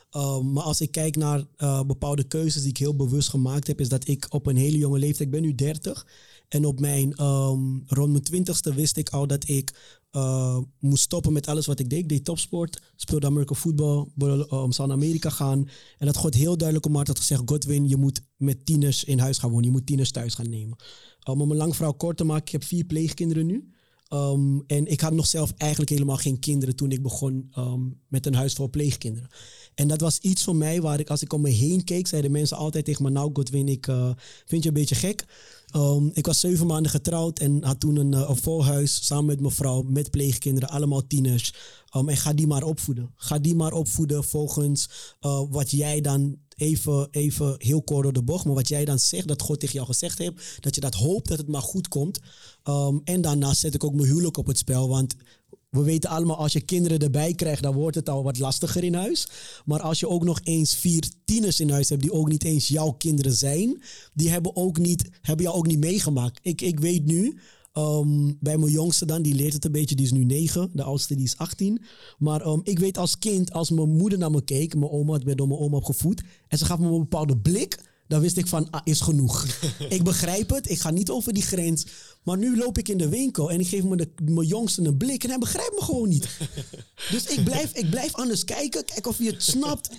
Ehm, maar als ik kijk naar eh, bepaalde keuzes die ik heel bewust gemaakt heb, is dat ik op een hele jonge leeftijd, ik ben nu 30, en op mijn ehm, rond mijn twintigste wist ik al dat ik eh, moest stoppen met alles wat ik deed. Ik deed topsport, speelde American voetbal, um, zou naar Amerika gaan. En dat God heel duidelijk om hart had gezegd, Godwin, je moet met tieners in huis gaan wonen. Je moet tieners thuis gaan nemen. Um, om een lang verhaal kort te maken, ik heb vier pleegkinderen nu. Um, en ik had nog zelf eigenlijk helemaal geen kinderen toen ik begon um, met een huis voor pleegkinderen. En dat was iets voor mij waar ik, als ik om me heen keek, zeiden mensen altijd tegen me, nou Godwin, ik uh, vind je een beetje gek. Um, ik was zeven maanden getrouwd en had toen een, uh, een vol huis samen met mijn vrouw, met pleegkinderen, allemaal tieners. Um, en ga die maar opvoeden. Ga die maar opvoeden volgens uh, wat jij dan even, even heel kort door de bocht, maar wat jij dan zegt, dat God tegen jou gezegd heeft, dat je dat hoopt dat het maar goed komt. Um, en daarnaast zet ik ook mijn huwelijk op het spel, want we weten allemaal, als je kinderen erbij krijgt, dan wordt het al wat lastiger in huis. Maar als je ook nog eens vier tieners in huis hebt, die ook niet eens jouw kinderen zijn, die hebben, ook niet, hebben jou ook niet meegemaakt. Ik, ik weet nu, um, bij mijn jongste dan, die leert het een beetje, die is nu negen, de oudste die is 18. Maar um, ik weet als kind, als mijn moeder naar me keek, mijn oma, ik ben door mijn oma opgevoed, en ze gaf me een bepaalde blik, dan wist ik van, ah, is genoeg. <laughs> ik begrijp het, ik ga niet over die grens. Maar nu loop ik in de winkel en ik geef mijn jongste een blik en hij begrijpt me gewoon niet. <laughs> dus ik blijf, ik blijf anders kijken, kijken of hij het snapt.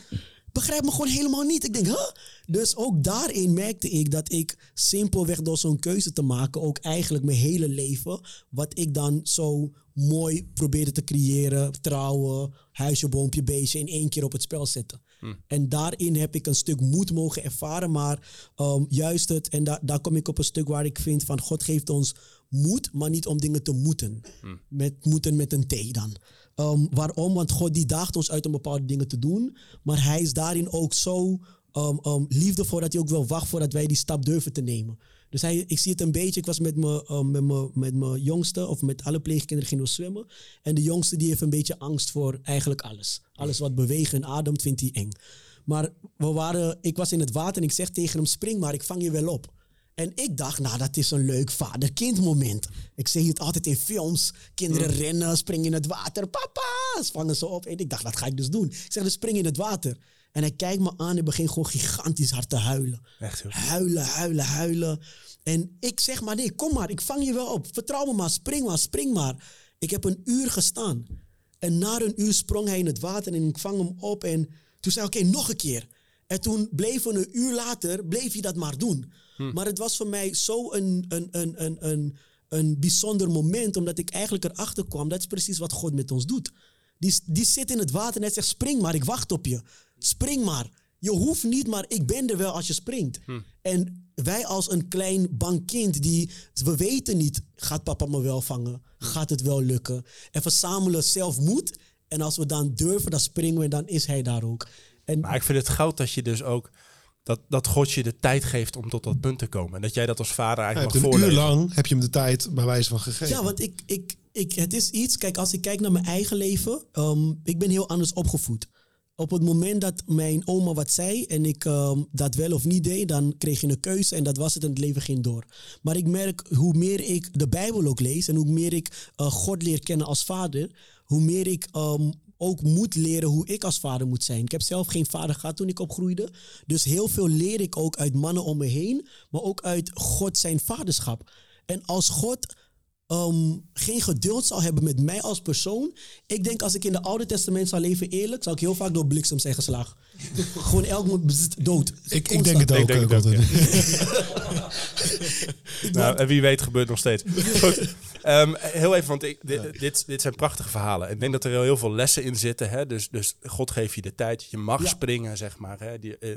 begrijp me gewoon helemaal niet. Ik denk, huh? Dus ook daarin merkte ik dat ik simpelweg door zo'n keuze te maken, ook eigenlijk mijn hele leven, wat ik dan zo mooi probeerde te creëren, trouwen, huisje, boompje, beestje, in één keer op het spel zetten. En daarin heb ik een stuk moed mogen ervaren, maar um, juist het, en daar daar kom ik op een stuk waar ik vind van God geeft ons moed, maar niet om dingen te moeten. Met moeten met een T dan. Um, waarom? Want God die daagt ons uit om bepaalde dingen te doen. Maar hij is daarin ook zo um, um, liefdevol dat hij ook wel wacht voordat wij die stap durven te nemen. Dus hij, ik zie het een beetje. Ik was met mijn um, met met jongste, of met alle pleegkinderen gingen we zwemmen. En de jongste die heeft een beetje angst voor eigenlijk alles. Alles wat beweegt en ademt vindt hij eng. Maar we waren, ik was in het water en ik zeg tegen hem: spring maar, ik vang je wel op. En ik dacht, nou, dat is een leuk vader-kind moment. Ik zie het altijd in films. Kinderen rennen, springen in het water. Papa, ze vangen ze op. En ik dacht, dat ga ik dus doen. Ik zeg, dus spring in het water. En hij kijkt me aan en begint gewoon gigantisch hard te huilen. Echt heel Huilen, huilen, huilen. En ik zeg maar, nee, kom maar, ik vang je wel op. Vertrouw me maar, spring maar, spring maar. Ik heb een uur gestaan. En na een uur sprong hij in het water en ik vang hem op. En toen zei ik, oké, nog een keer. En toen bleef een uur later, bleef hij dat maar doen. Maar het was voor mij zo een, een, een, een, een, een bijzonder moment, omdat ik eigenlijk erachter kwam, dat is precies wat God met ons doet. Die, die zit in het water en hij zegt, spring maar, ik wacht op je. Spring maar. Je hoeft niet, maar ik ben er wel als je springt. En wij als een klein bang kind, die, we weten niet, gaat papa me wel vangen? Gaat het wel lukken? En verzamelen zelf moed. En als we dan durven, dan springen we en dan is hij daar ook. En Maar ik vind het goud dat je dus ook... Dat, dat God je de tijd geeft om tot dat punt te komen. En dat jij dat als vader eigenlijk hebt mag een uur lang heb je hem de tijd bij wijze van gegeven. Ja, want ik, ik, ik, het is iets, kijk, als ik kijk naar mijn eigen leven, ehm, ik ben heel anders opgevoed. Op het moment dat mijn oma wat zei en ik ehm, dat wel of niet deed, dan kreeg je een keuze en dat was het en het leven ging door. Maar ik merk hoe meer ik de Bijbel ook lees en hoe meer ik eh, God leer kennen als vader, hoe meer ik ehm, ook moet leren hoe ik als vader moet zijn. Ik heb zelf geen vader gehad toen ik opgroeide. Dus heel veel leer ik ook uit mannen om me heen, maar ook uit God zijn vaderschap. En als God ehm, geen geduld zal hebben met mij als persoon. Ik denk als ik in het Oude Testament zou leven eerlijk, zou ik heel vaak door bliksem zijn geslagen. <laughs> Gewoon elk moment bzzt, dood. ik, ik denk het ook. Ik denk het ook. <laughs> Nou, en wie weet gebeurt nog steeds. <laughs> Goed. Ehm, heel even, want ik, dit, dit, dit zijn prachtige verhalen. Ik denk dat er heel veel lessen in zitten. Hè? Dus, dus God geeft je de tijd. Je mag Ja. springen, zeg maar. Hè? Die, eh,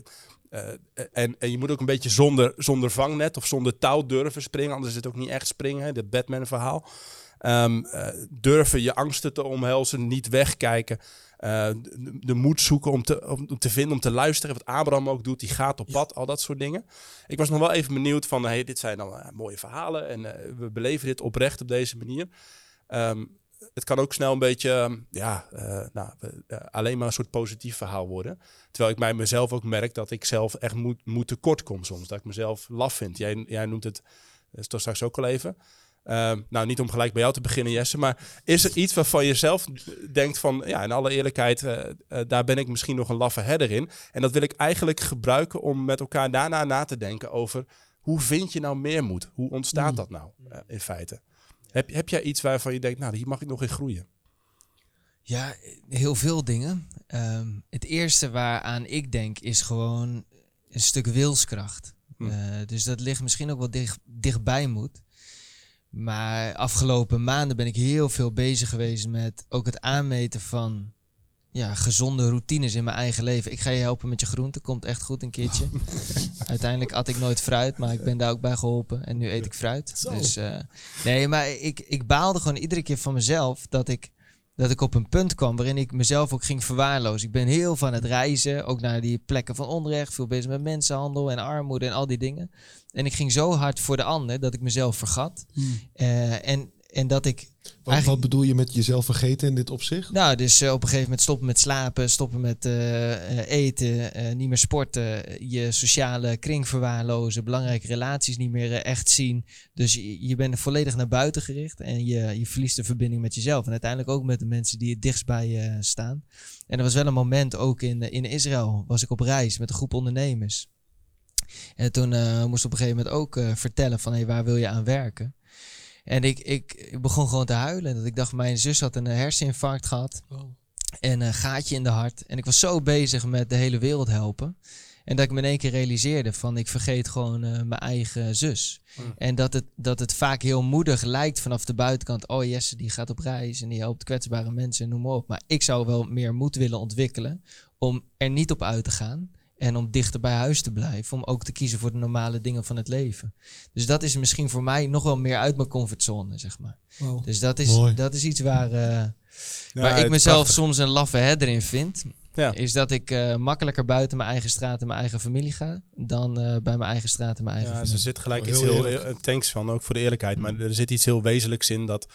eh, en, en je moet ook een beetje zonder, zonder vangnet of zonder touw durven springen. Anders is het ook niet echt springen. Hè? De Batman-verhaal. Ehm, eh, durven je angsten te omhelzen, niet wegkijken. Eh, de, de moed zoeken om te, om, te vinden, om te luisteren. Wat Abraham ook doet, die gaat op pad, al dat soort dingen. Ik was nog wel even benieuwd van, hey, dit zijn dan mooie verhalen en we beleven dit oprecht op deze manier. Ehm, het kan ook snel een beetje, ehm, ja, eh, nou, eh, alleen maar een soort positief verhaal worden. Terwijl ik bij mezelf ook merk dat ik zelf echt moet, moet tekort kom soms. Dat ik mezelf laf vind. Jij, jij noemt het uh, toch straks ook al even. Ehm, nou, niet om gelijk bij jou te beginnen, Jesse. Maar is er iets waarvan je zelf denkt van... Ja, in alle eerlijkheid, eh, eh, daar ben ik misschien nog een laffe herder in. En dat wil ik eigenlijk gebruiken om met elkaar daarna na te denken over... Hoe vind je nou meer moed? Hoe ontstaat dat nou eh, in feite? Heb, heb jij iets waarvan je denkt, nou, hier mag ik nog in groeien? Ja, heel veel dingen. Ehm, het eerste waaraan ik denk is gewoon een stuk wilskracht. Hm. Eh, dus dat ligt misschien ook wel dicht, dichtbij moet. Maar afgelopen maanden ben ik heel veel bezig geweest met ook het aanmeten van ja, gezonde routines in mijn eigen leven. Ik ga je helpen met je groenten, komt echt goed een keertje. <laughs> Uiteindelijk at ik nooit fruit, maar ik ben daar ook bij geholpen. En nu eet ik fruit. Zo. Dus eh, nee, maar ik, ik baalde gewoon iedere keer van mezelf dat ik, dat ik op een punt kwam waarin ik mezelf ook ging verwaarlozen. Ik ben heel van het reizen, ook naar die plekken van onrecht, veel bezig met mensenhandel en armoede en al die dingen. En ik ging zo hard voor de ander dat ik mezelf vergat. Eh, en, en dat ik Wat, wat bedoel je met jezelf vergeten in dit opzicht? nou, dus eh, op een gegeven moment stoppen met slapen, stoppen met eh, eh, eten, niet meer sporten, je sociale kring verwaarlozen, belangrijke relaties niet meer echt zien. Dus je, je bent volledig naar buiten gericht en je, je verliest de verbinding met jezelf. En uiteindelijk ook met de mensen die het dichtst bij je staan. En er was wel een moment, ook in, in Israël, was ik op reis met een groep ondernemers. En toen moest ik op een gegeven moment ook vertellen van, hey, waar wil je aan werken? En ik, ik, begon gewoon te huilen. Dat ik dacht, mijn zus had een herseninfarct gehad. En een gaatje in de hart. En ik was zo bezig met de hele wereld helpen. En dat ik me in één keer realiseerde van ik vergeet gewoon eh, mijn eigen zus. En dat het, dat het vaak heel moedig lijkt vanaf de buitenkant. Oh Jesse die gaat op reis en die helpt kwetsbare mensen, noem maar op. Maar ik zou wel meer moed willen ontwikkelen om er niet op uit te gaan. En om dichter bij huis te blijven. Om ook te kiezen voor de normale dingen van het leven. Dus dat is misschien voor mij nog wel meer uit mijn comfortzone, zeg maar. Wow. Dus dat is, Mooi. dat is iets waar, eh, Ja, waar ik mezelf prachtig. soms een laffe header in vind. Ja. Is dat ik eh, makkelijker buiten mijn eigen straat en mijn eigen familie ga. Dan eh, bij mijn eigen straat en mijn eigen Ja, familie. er zit gelijk Oh, iets heel heel... Thanks van, ook voor de eerlijkheid. Maar er zit iets heel wezenlijks in dat...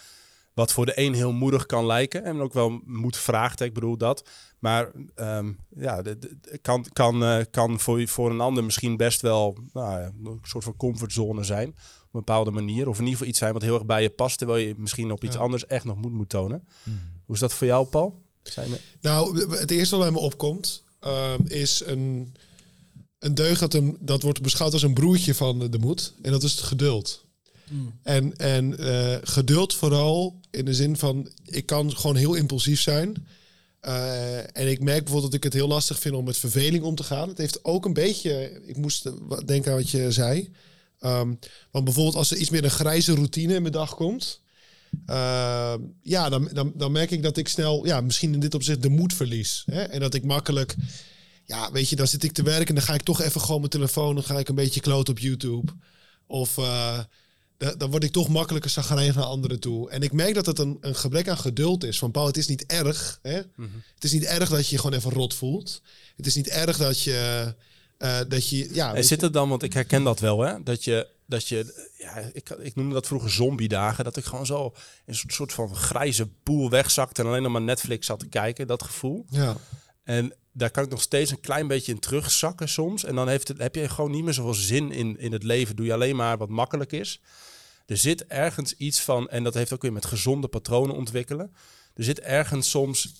Wat voor de een heel moedig kan lijken. En ook wel moet vraagt, ik bedoel dat. Maar ehm, ja, de- de- kan, kan, eh, kan voor, voor een ander misschien best wel nou, ja, een soort van comfortzone zijn. Op een bepaalde manier. Of in ieder geval iets zijn wat heel erg bij je past. Terwijl je misschien op iets Ja. anders echt nog moed moet tonen. Hoe is dat voor jou, Paul? Zijn er- Nou, het eerste wat bij me opkomt ehm, is een, een deugd dat, een, dat wordt beschouwd als een broertje van de, moed. En dat is het geduld. En, en eh, geduld vooral in de zin van, ik kan gewoon heel impulsief zijn. Eh, en ik merk bijvoorbeeld dat ik het heel lastig vind om met verveling om te gaan. Het heeft ook een beetje, ik moest denken aan wat je zei. Ehm, want bijvoorbeeld als er iets meer een grijze routine in mijn dag komt. ehm, ja, dan, dan, dan merk ik dat ik snel, ja, misschien in dit opzicht de moed verlies. Hè? En dat ik makkelijk, ja, weet je, dan zit ik te werken en dan ga ik toch even gewoon mijn telefoon, dan ga ik een beetje kloot op YouTube. Of eh, da- dan word ik toch makkelijker zagrijnig naar anderen toe. En ik merk dat het een, een gebrek aan geduld is. Van Paul, het is niet erg. Hè? Het is niet erg dat je je gewoon even rot voelt. Het is niet erg dat je, eh, dat je, ja, En zit het dan, want ik herken dat wel, hè? Dat je, dat je ja, ik, ik noemde dat vroeger zombie-dagen. Dat ik gewoon zo in een soort, soort van grijze poel wegzakte en alleen nog maar Netflix zat te kijken, dat gevoel. ja. En daar kan ik nog steeds een klein beetje in terugzakken soms. En dan heeft het, heb je gewoon niet meer zoveel zin in, in het leven. Doe je alleen maar wat makkelijk is. Er zit ergens iets van, en dat heeft ook weer met gezonde patronen ontwikkelen. Er zit ergens soms,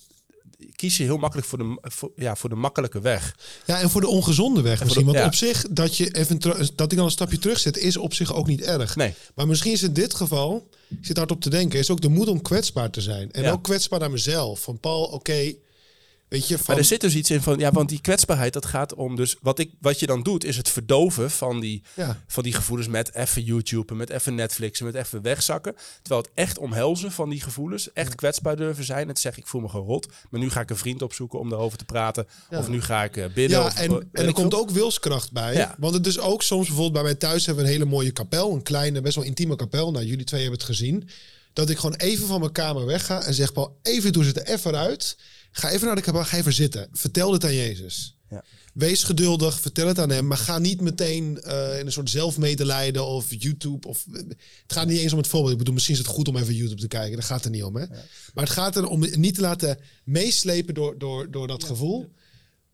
kies je heel makkelijk voor de, voor, ja, voor de makkelijke weg. Ja, en voor de ongezonde weg misschien. de- Want ja. op zich, dat, je even dat ik dan een stapje terugzet, is op zich ook niet erg. Nee. Maar misschien is in dit geval, ik zit hard op te denken, is ook de moed om kwetsbaar te zijn. En Ja. ook kwetsbaar naar mezelf. Van Paul, oké, weet je, van... Maar er zit dus iets in van, ja, want die kwetsbaarheid, dat gaat om dus, wat, ik, wat je dan doet, is het verdoven van die, Ja. van die gevoelens met even YouTube, met even Netflix, met even wegzakken. Terwijl het echt omhelzen van die gevoelens, echt kwetsbaar durven zijn. Te zeggen, ik voel me gewoon rot, maar nu ga ik een vriend opzoeken om daarover te praten. Ja. Of nu ga ik eh, bidden. Ja, of, en, eh, en er komt ook wilskracht bij. Want het is ook soms bijvoorbeeld bij mij thuis hebben we een hele mooie kapel. Een kleine, best wel intieme kapel. Nou, jullie twee hebben het gezien. Dat ik gewoon even van mijn kamer wegga en zeg, Paul, even doe ze er even uit. Ga even naar de kapel, ga even zitten. Vertel dit aan Jezus. Ja. Wees geduldig, vertel het aan hem. Maar ga niet meteen eh, in een soort zelfmedelijden of YouTube. Of, het gaat niet eens om het voorbeeld. Ik bedoel, misschien is het goed om even YouTube te kijken. Daar gaat het er niet om. Hè? Maar het gaat erom niet te laten meeslepen door, door, door dat gevoel.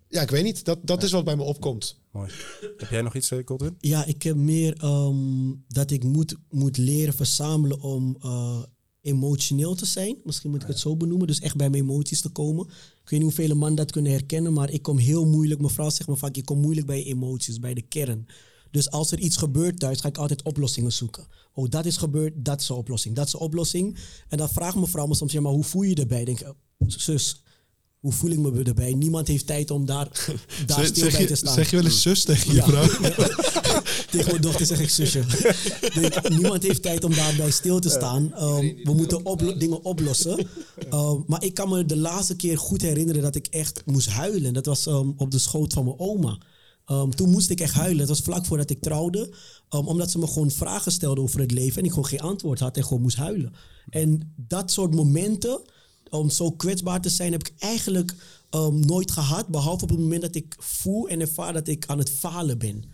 Ja, ik weet niet. Dat, dat is wat bij me opkomt. Mooi. Heb jij nog iets, uh, Colton? Ja, ik heb meer ehm, dat ik moet, moet leren verzamelen om eh, emotioneel te zijn. Misschien moet ik het zo benoemen. Dus echt bij mijn emoties te komen. Ik weet niet hoeveel mannen dat kunnen herkennen, maar ik kom heel moeilijk. Mevrouw zegt me vaak, ik kom moeilijk bij emoties, bij de kern. Dus als er iets gebeurt thuis, ga ik altijd oplossingen zoeken. Oh, dat is gebeurd, dat is de oplossing. Dat is de oplossing. En dan vraagt mevrouw me soms, ja, maar hoe voel je je erbij? Ik denk, oh, zus, hoe voel ik me erbij? Niemand heeft tijd om daar, <laughs> daar Zeg, stil zeg bij je, te staan. zeg je wel eens zus tegen je Ja. vrouw? <laughs> Tegen mijn dochter zeg ik zusje. Denk, niemand heeft tijd om daarbij stil te staan. Um, we moeten oplo- dingen oplossen. Um, maar ik kan me de laatste keer goed herinneren dat ik echt moest huilen. Dat was um, op de schoot van mijn oma. Toen moest ik echt huilen. Dat was vlak voordat ik trouwde. Omdat ze me gewoon vragen stelde over het leven. En ik gewoon geen antwoord had en gewoon moest huilen. En dat soort momenten, om zo kwetsbaar te zijn, heb ik eigenlijk um, nooit gehad. Behalve op het moment dat ik voel en ervaar dat ik aan het falen ben.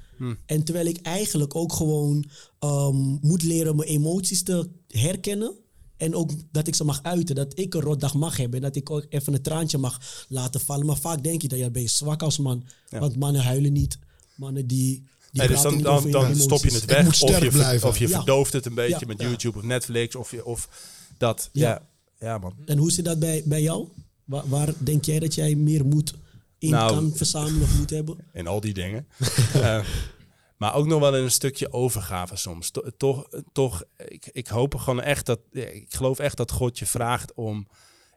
En terwijl ik eigenlijk ook gewoon um, moet leren mijn emoties te herkennen. En ook dat ik ze mag uiten. Dat ik een rotdag mag hebben. En dat ik ook even een traantje mag laten vallen. Maar vaak denk je dat je ben je zwak als man. Want mannen huilen niet. Mannen die. die Nee, dus dan, niet dan, over hun dan emoties. stop je het weg. Of je, blijven. of je Ja. verdooft het een beetje Ja. met Ja. YouTube of Netflix. Of, je, of dat. Ja. Ja. man. En hoe zit dat bij, bij jou? Waar, waar denk jij dat jij meer moed in Nou, kan verzamelen of moet hebben? <laughs> En al die dingen. <laughs> Eh, maar ook nog wel in een stukje overgave soms. To- Toch, toch ik, ik hoop gewoon echt dat. Ik geloof echt dat God je vraagt om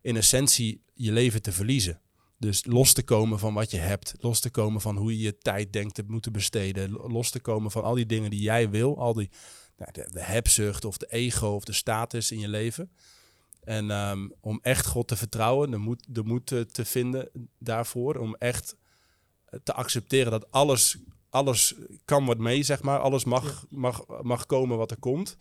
in essentie je leven te verliezen. Dus los te komen van wat je hebt. Los te komen van hoe je je tijd denkt te moeten besteden. Los te komen van al die dingen die jij wil. Al die nou, de, de hebzucht of de ego of de status in je leven. En um, om echt God te vertrouwen, de moed, de moed te, te vinden daarvoor. Om echt te accepteren dat alles, alles kan wat mee, zeg maar. Alles mag, mag, mag komen wat er komt.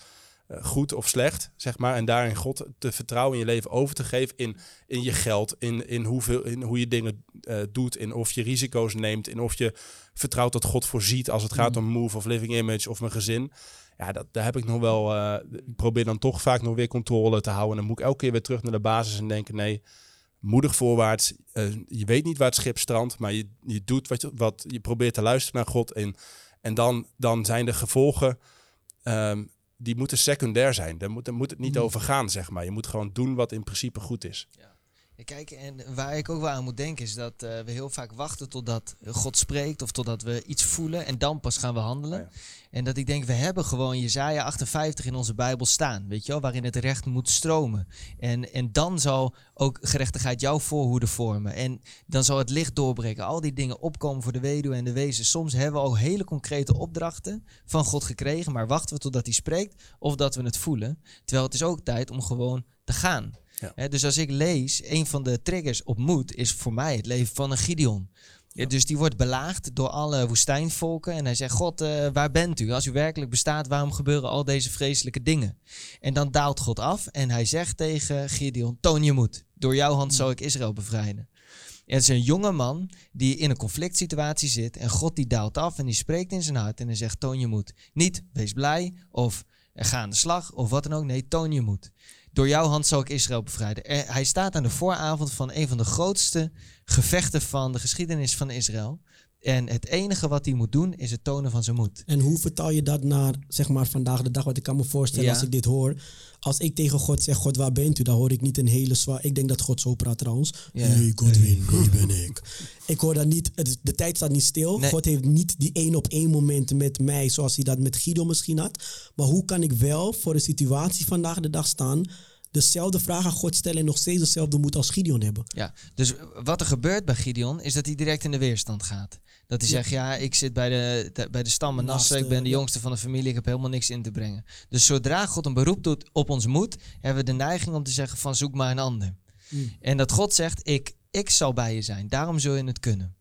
Uh, goed of slecht, zeg maar. En daarin God te vertrouwen in je leven over te geven. In, in je geld, in, in, hoeveel, in hoe je dingen uh, doet. In of je risico's neemt. In of je vertrouwt dat God voorziet als het gaat om move of living image of mijn gezin. Ja, dat, daar heb ik nog wel. Uh, ik probeer dan toch vaak nog weer controle te houden. En dan moet ik elke keer weer terug naar de basis en denken: nee, moedig voorwaarts. Uh, je weet niet waar het schip strandt, maar je, je doet wat je, wat je probeert te luisteren naar God. En, en dan, dan zijn de gevolgen. Um, die moeten secundair zijn. Daar moet, daar moet het niet over gaan, zeg maar. Je moet gewoon doen wat in principe goed is. Ja. Kijk, en waar ik ook wel aan moet denken is dat uh, we heel vaak wachten totdat God spreekt of totdat we iets voelen en dan pas gaan we handelen. Ja. En dat ik denk, we hebben gewoon Jezaja 58 in onze Bijbel staan, weet je wel, waarin het recht moet stromen. En, en dan zal ook gerechtigheid jouw voorhoede vormen. En dan zal het licht doorbreken. Al die dingen opkomen voor de weduwe en de wezen. Soms hebben we al hele concrete opdrachten van God gekregen, maar wachten we totdat hij spreekt of dat we het voelen. Terwijl het is ook tijd om gewoon te gaan. Ja. He, dus als ik lees, een van de triggers op moed is voor mij het leven van een Gideon. Ja, dus die wordt belaagd door alle woestijnvolken. En hij zegt: God, uh, waar bent u? Als u werkelijk bestaat, waarom gebeuren al deze vreselijke dingen? En dan daalt God af en hij zegt tegen Gideon: Toon je moed. Door jouw hand zal ik Israël bevrijden. En het is een jonge man die in een conflict situatie zit. En God die daalt af en die spreekt in zijn hart. En hij zegt: Toon je moed. Niet wees blij of ga aan de slag of wat dan ook. Nee, toon je moed. Door jouw hand zal ik Israël bevrijden. Er, hij staat aan de vooravond van een van de grootste gevechten van de geschiedenis van Israël. En het enige wat hij moet doen is het tonen van zijn moed. En hoe vertaal je dat naar zeg maar vandaag de dag? Wat ik kan me voorstellen ja. als ik dit hoor. Als ik tegen God zeg, God waar bent u? Dan hoor ik niet een hele zwaar... Ik denk dat God zo praat trouwens. Hey Godwin, hier ben ik. Ik hoor dat niet... De tijd staat niet stil. Nee. God heeft niet die één op één momenten met mij... zoals hij dat met Guido misschien had. Maar hoe kan ik wel voor de situatie vandaag de dag staan dezelfde vraag aan God stellen en nog steeds dezelfde moed als Gideon hebben. Ja, dus wat er gebeurt bij Gideon is dat hij direct in de weerstand gaat. Dat hij zegt, ja, ik zit bij de, de bij de stam Manasse, ik ben de jongste van de familie, ik heb helemaal niks in te brengen. Dus zodra God een beroep doet op ons moed, hebben we de neiging om te zeggen van zoek maar een ander. Mm. En dat God zegt, ik, ik zal bij je zijn, daarom zul je het kunnen.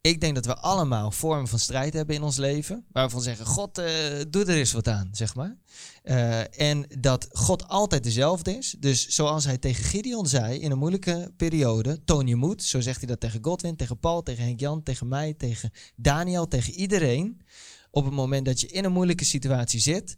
Ik denk dat we allemaal vormen van strijd hebben in ons leven. Waarvan zeggen, God, uh, doe er eens wat aan, zeg maar. Uh, en dat God altijd dezelfde is. Dus zoals hij tegen Gideon zei in een moeilijke periode, toon je moed. Zo zegt hij dat tegen Godwin, tegen Paul, tegen Henk Jan, tegen mij, tegen Daniel, tegen iedereen. Op het moment dat je in een moeilijke situatie zit,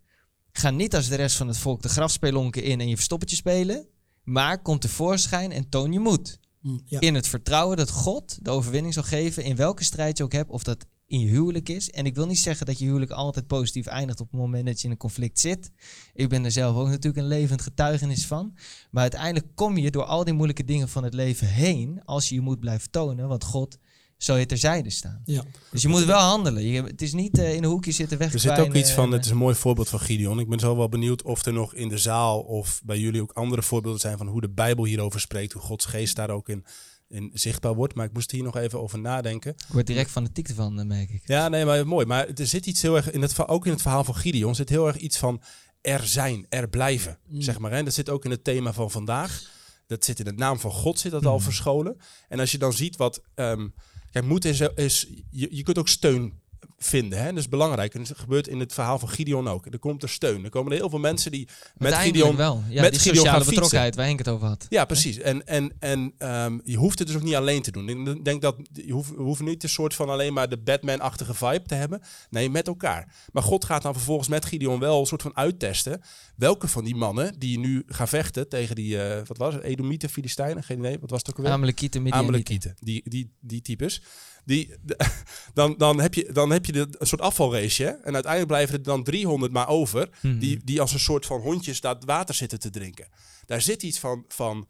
ga niet als de rest van het volk de grafspelonken in en je verstoppertje spelen. Maar kom tevoorschijn en toon je moed. Ja. In het vertrouwen dat God de overwinning zal geven in welke strijd je ook hebt, of dat in je huwelijk is. En ik wil niet zeggen dat je huwelijk altijd positief eindigt op het moment dat je in een conflict zit. Ik ben er zelf ook natuurlijk een levend getuigenis van. Maar uiteindelijk kom je door al die moeilijke dingen van het leven heen als je je moet blijven tonen, want God zal je terzijde staan. Ja. Dus je moet wel handelen. Je, het is niet uh, in een hoekje zitten weg. Er zit ook iets van, het is een mooi voorbeeld van Gideon. Ik ben zo wel benieuwd of er nog in de zaal of bij jullie ook andere voorbeelden zijn van hoe de Bijbel hierover spreekt, hoe Gods geest daar ook in, in zichtbaar wordt. Maar ik moest hier nog even over nadenken. Ik word direct fanatiek ervan, merk ik. Ja, nee, maar mooi. Maar er zit iets heel erg, in het, ook in het verhaal van Gideon, zit heel erg iets van er zijn, er blijven, mm. zeg maar. En dat zit ook in het thema van vandaag. Dat zit in het naam van God, zit dat mm. al verscholen. En als je dan ziet wat... Um, Kijk, moed is, is je, je kunt ook steun vinden. Hè? Dat is belangrijk. En dat gebeurt in het verhaal van Gideon ook. Er komt er steun. Er komen er heel veel mensen die met Gideon, wel. Ja, met die Gideon sociale betrokkenheid waar Henk het over had. Ja, precies. En, en, en um, je hoeft het dus ook niet alleen te doen. Ik denk dat je hoeft, we hoeven niet een soort van alleen maar de Batman-achtige vibe te hebben. Nee, met elkaar. Maar God gaat dan vervolgens met Gideon wel een soort van uittesten. Welke van die mannen die nu gaan vechten tegen die, uh, wat was het, Edomieten, Filistijnen, geen idee, wat was het ook alweer? Amalekieten, Amalekieten, die, die, die types. Die, <laughs> dan, dan, heb je, dan heb je de, een soort afvalrace. Hè? En uiteindelijk blijven er dan 300 maar over. Hmm. Die, die als een soort van hondjes dat water zitten te drinken. Daar zit iets van, van,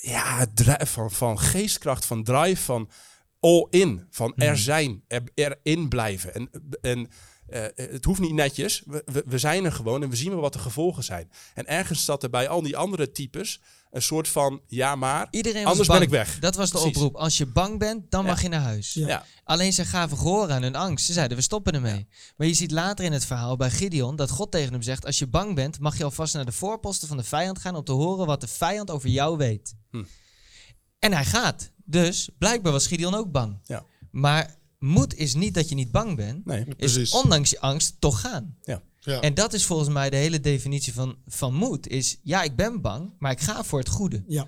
ja, van, van geestkracht, van drive, van all in. Van er Hmm. zijn, er, erin blijven. En, en eh, het hoeft niet netjes. We, we, we zijn er gewoon en we zien wel wat de gevolgen zijn. En ergens zat er bij al die andere types een soort van ja maar. Iedereen Anders bang. ben ik weg. Dat was de Precies. oproep. Als je bang bent, dan Ja. mag je naar huis. Ja. Ja. Alleen ze gaven gehoor aan hun angst. Ze zeiden, we stoppen ermee. Maar je ziet later in het verhaal bij Gideon dat God tegen hem zegt... als je bang bent, mag je alvast naar de voorposten van de vijand gaan... om te horen wat de vijand over jou weet. Hm. En hij gaat. Dus blijkbaar was Gideon ook bang. Ja. Maar moed is niet dat je niet bang bent. Nee. Precies. Is ondanks je angst toch gaan. Ja. En dat is volgens mij de hele definitie van, van moed. Is ja, ik ben bang, maar ik ga voor het goede. Ja.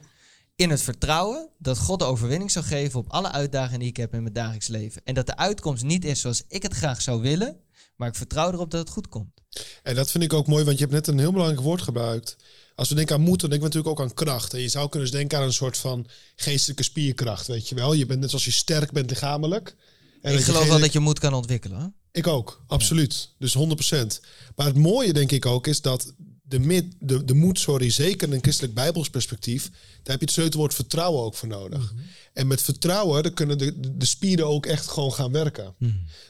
In het vertrouwen dat God de overwinning zal geven op alle uitdagingen die ik heb in mijn dagelijks leven. En dat de uitkomst niet is zoals ik het graag zou willen, maar ik vertrouw erop dat het goed komt. En dat vind ik ook mooi, want je hebt net een heel belangrijk woord gebruikt. Als we denken aan moed, dan denken we natuurlijk ook aan kracht. En je zou kunnen eens denken aan een soort van geestelijke spierkracht, weet je wel. Je bent net zoals je sterk bent lichamelijk. En ik geloof wel dat je moed kan ontwikkelen. Ik ook, absoluut. Dus 100%. Maar het mooie denk ik ook is dat de, mid, de, de moed, sorry, zeker in een christelijk bijbels perspectief, daar heb je het sleutelwoord vertrouwen ook voor nodig. En met vertrouwen, dan kunnen de, de, spieren ook echt gewoon gaan werken.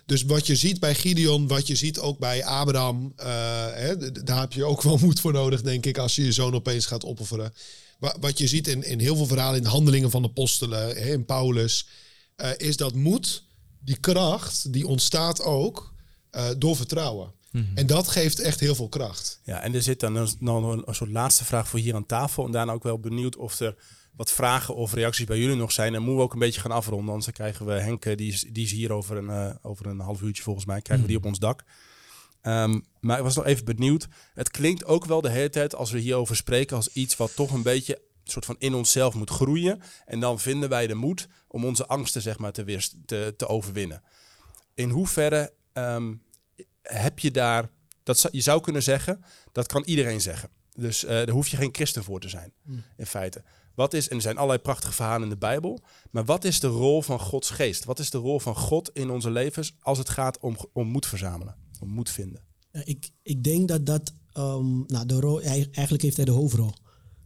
Dus wat je ziet bij Gideon, wat je ziet ook bij Abraham, eh, hè, daar heb je ook <laughs> wel moed voor nodig, denk ik, als je je zoon opeens gaat opofferen. Wa- Wat je ziet in, in heel veel verhalen, in de handelingen van de apostelen, hè, in Paulus, eh, is dat moed, die kracht, die ontstaat ook eh, door vertrouwen. En dat geeft echt heel veel kracht. Ja, en er zit dan een, nog een, een soort laatste vraag voor hier aan tafel. En daarna ook wel benieuwd of er wat vragen of reacties bij jullie nog zijn. En moeten we ook een beetje gaan afronden. Anders dan krijgen we Henk, eh, die is, die is hier over een, eh, over een half uurtje volgens mij, krijgen we die op ons dak. Ehm, maar ik was nog even benieuwd. Het klinkt ook wel de hele tijd als we hierover spreken als iets wat toch een beetje soort van in onszelf moet groeien. En dan vinden wij de moed om onze angsten zeg maar te, te, te overwinnen. In hoeverre ehm, heb je daar, dat je zou kunnen zeggen, dat kan iedereen zeggen. Dus eh, daar hoef je geen christen voor te zijn, in feite. Wat is, en er zijn allerlei prachtige verhalen in de Bijbel, maar wat is de rol van Gods geest? Wat is de rol van God in onze levens als het gaat om, om moed verzamelen, om moed vinden? Ja, ik, ik denk dat dat, ehm, nou, de rol, eigenlijk heeft hij de hoofdrol.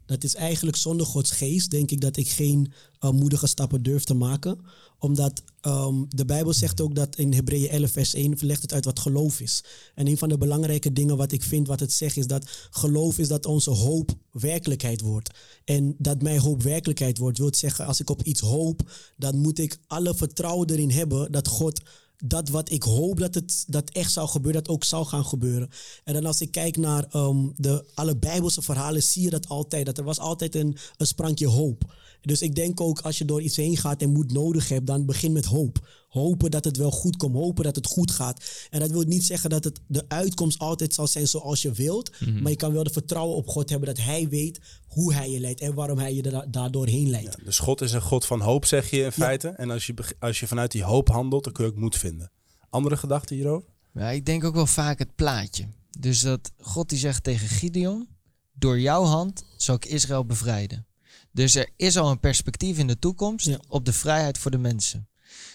Dat is eigenlijk zonder Gods geest, denk ik, dat ik geen eh, moedige stappen durf te maken. Omdat ehm, de Bijbel zegt ook dat in Hebreeën 11, vers 1 legt het uit wat geloof is. En een van de belangrijke dingen wat ik vind, wat het zegt, is dat geloof is dat onze hoop werkelijkheid wordt. En dat mijn hoop werkelijkheid wordt, wil zeggen, als ik op iets hoop, dan moet ik alle vertrouwen erin hebben dat God dat wat ik hoop dat het dat echt zou gebeuren, dat ook zou gaan gebeuren. En dan als ik kijk naar ehm, de, alle Bijbelse verhalen, zie je dat altijd. Dat er was altijd een, een sprankje hoop. Dus ik denk ook als je door iets heen gaat en moed nodig hebt, dan begin met hoop. Hopen dat het wel goed komt, hopen dat het goed gaat. En dat wil niet zeggen dat het de uitkomst altijd zal zijn zoals je wilt. Maar je kan wel de vertrouwen op God hebben dat Hij weet hoe Hij je leidt en waarom Hij je da- daardoor heen leidt. Dus God is een God van hoop, zeg je in feite. En als je, als je vanuit die hoop handelt, dan kun je ook moed vinden. Andere gedachten hierover? Ja, ik denk ook wel vaak het plaatje. Dus dat God die zegt tegen Gideon, door jouw hand zal ik Israël bevrijden. Dus er is al een perspectief in de toekomst Ja. op de vrijheid voor de mensen.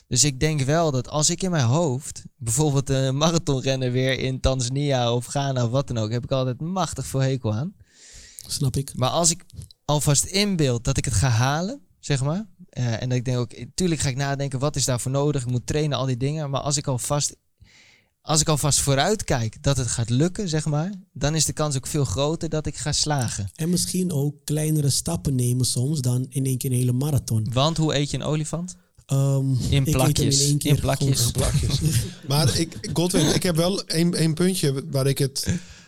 Dus ik denk wel dat als ik in mijn hoofd, bijvoorbeeld een marathonrenner weer in Tanzania of Ghana of wat dan ook, heb ik altijd machtig veel hekel aan. Snap ik? Maar als ik alvast inbeeld dat ik het ga halen, zeg maar. eh, en ik denk ook, tuurlijk ga ik nadenken, wat is daarvoor nodig? Ik moet trainen, al die dingen. Maar als ik alvast, als ik alvast vooruit kijk dat het gaat lukken, zeg maar. Dan is de kans ook veel groter dat ik ga slagen. En misschien ook kleinere stappen nemen soms dan in één keer een hele marathon. Want hoe eet je een olifant? Ehm, hem plakjes, in plakjes. <laughs> maar ik, Godwin, ik heb wel één, puntje waar ik het...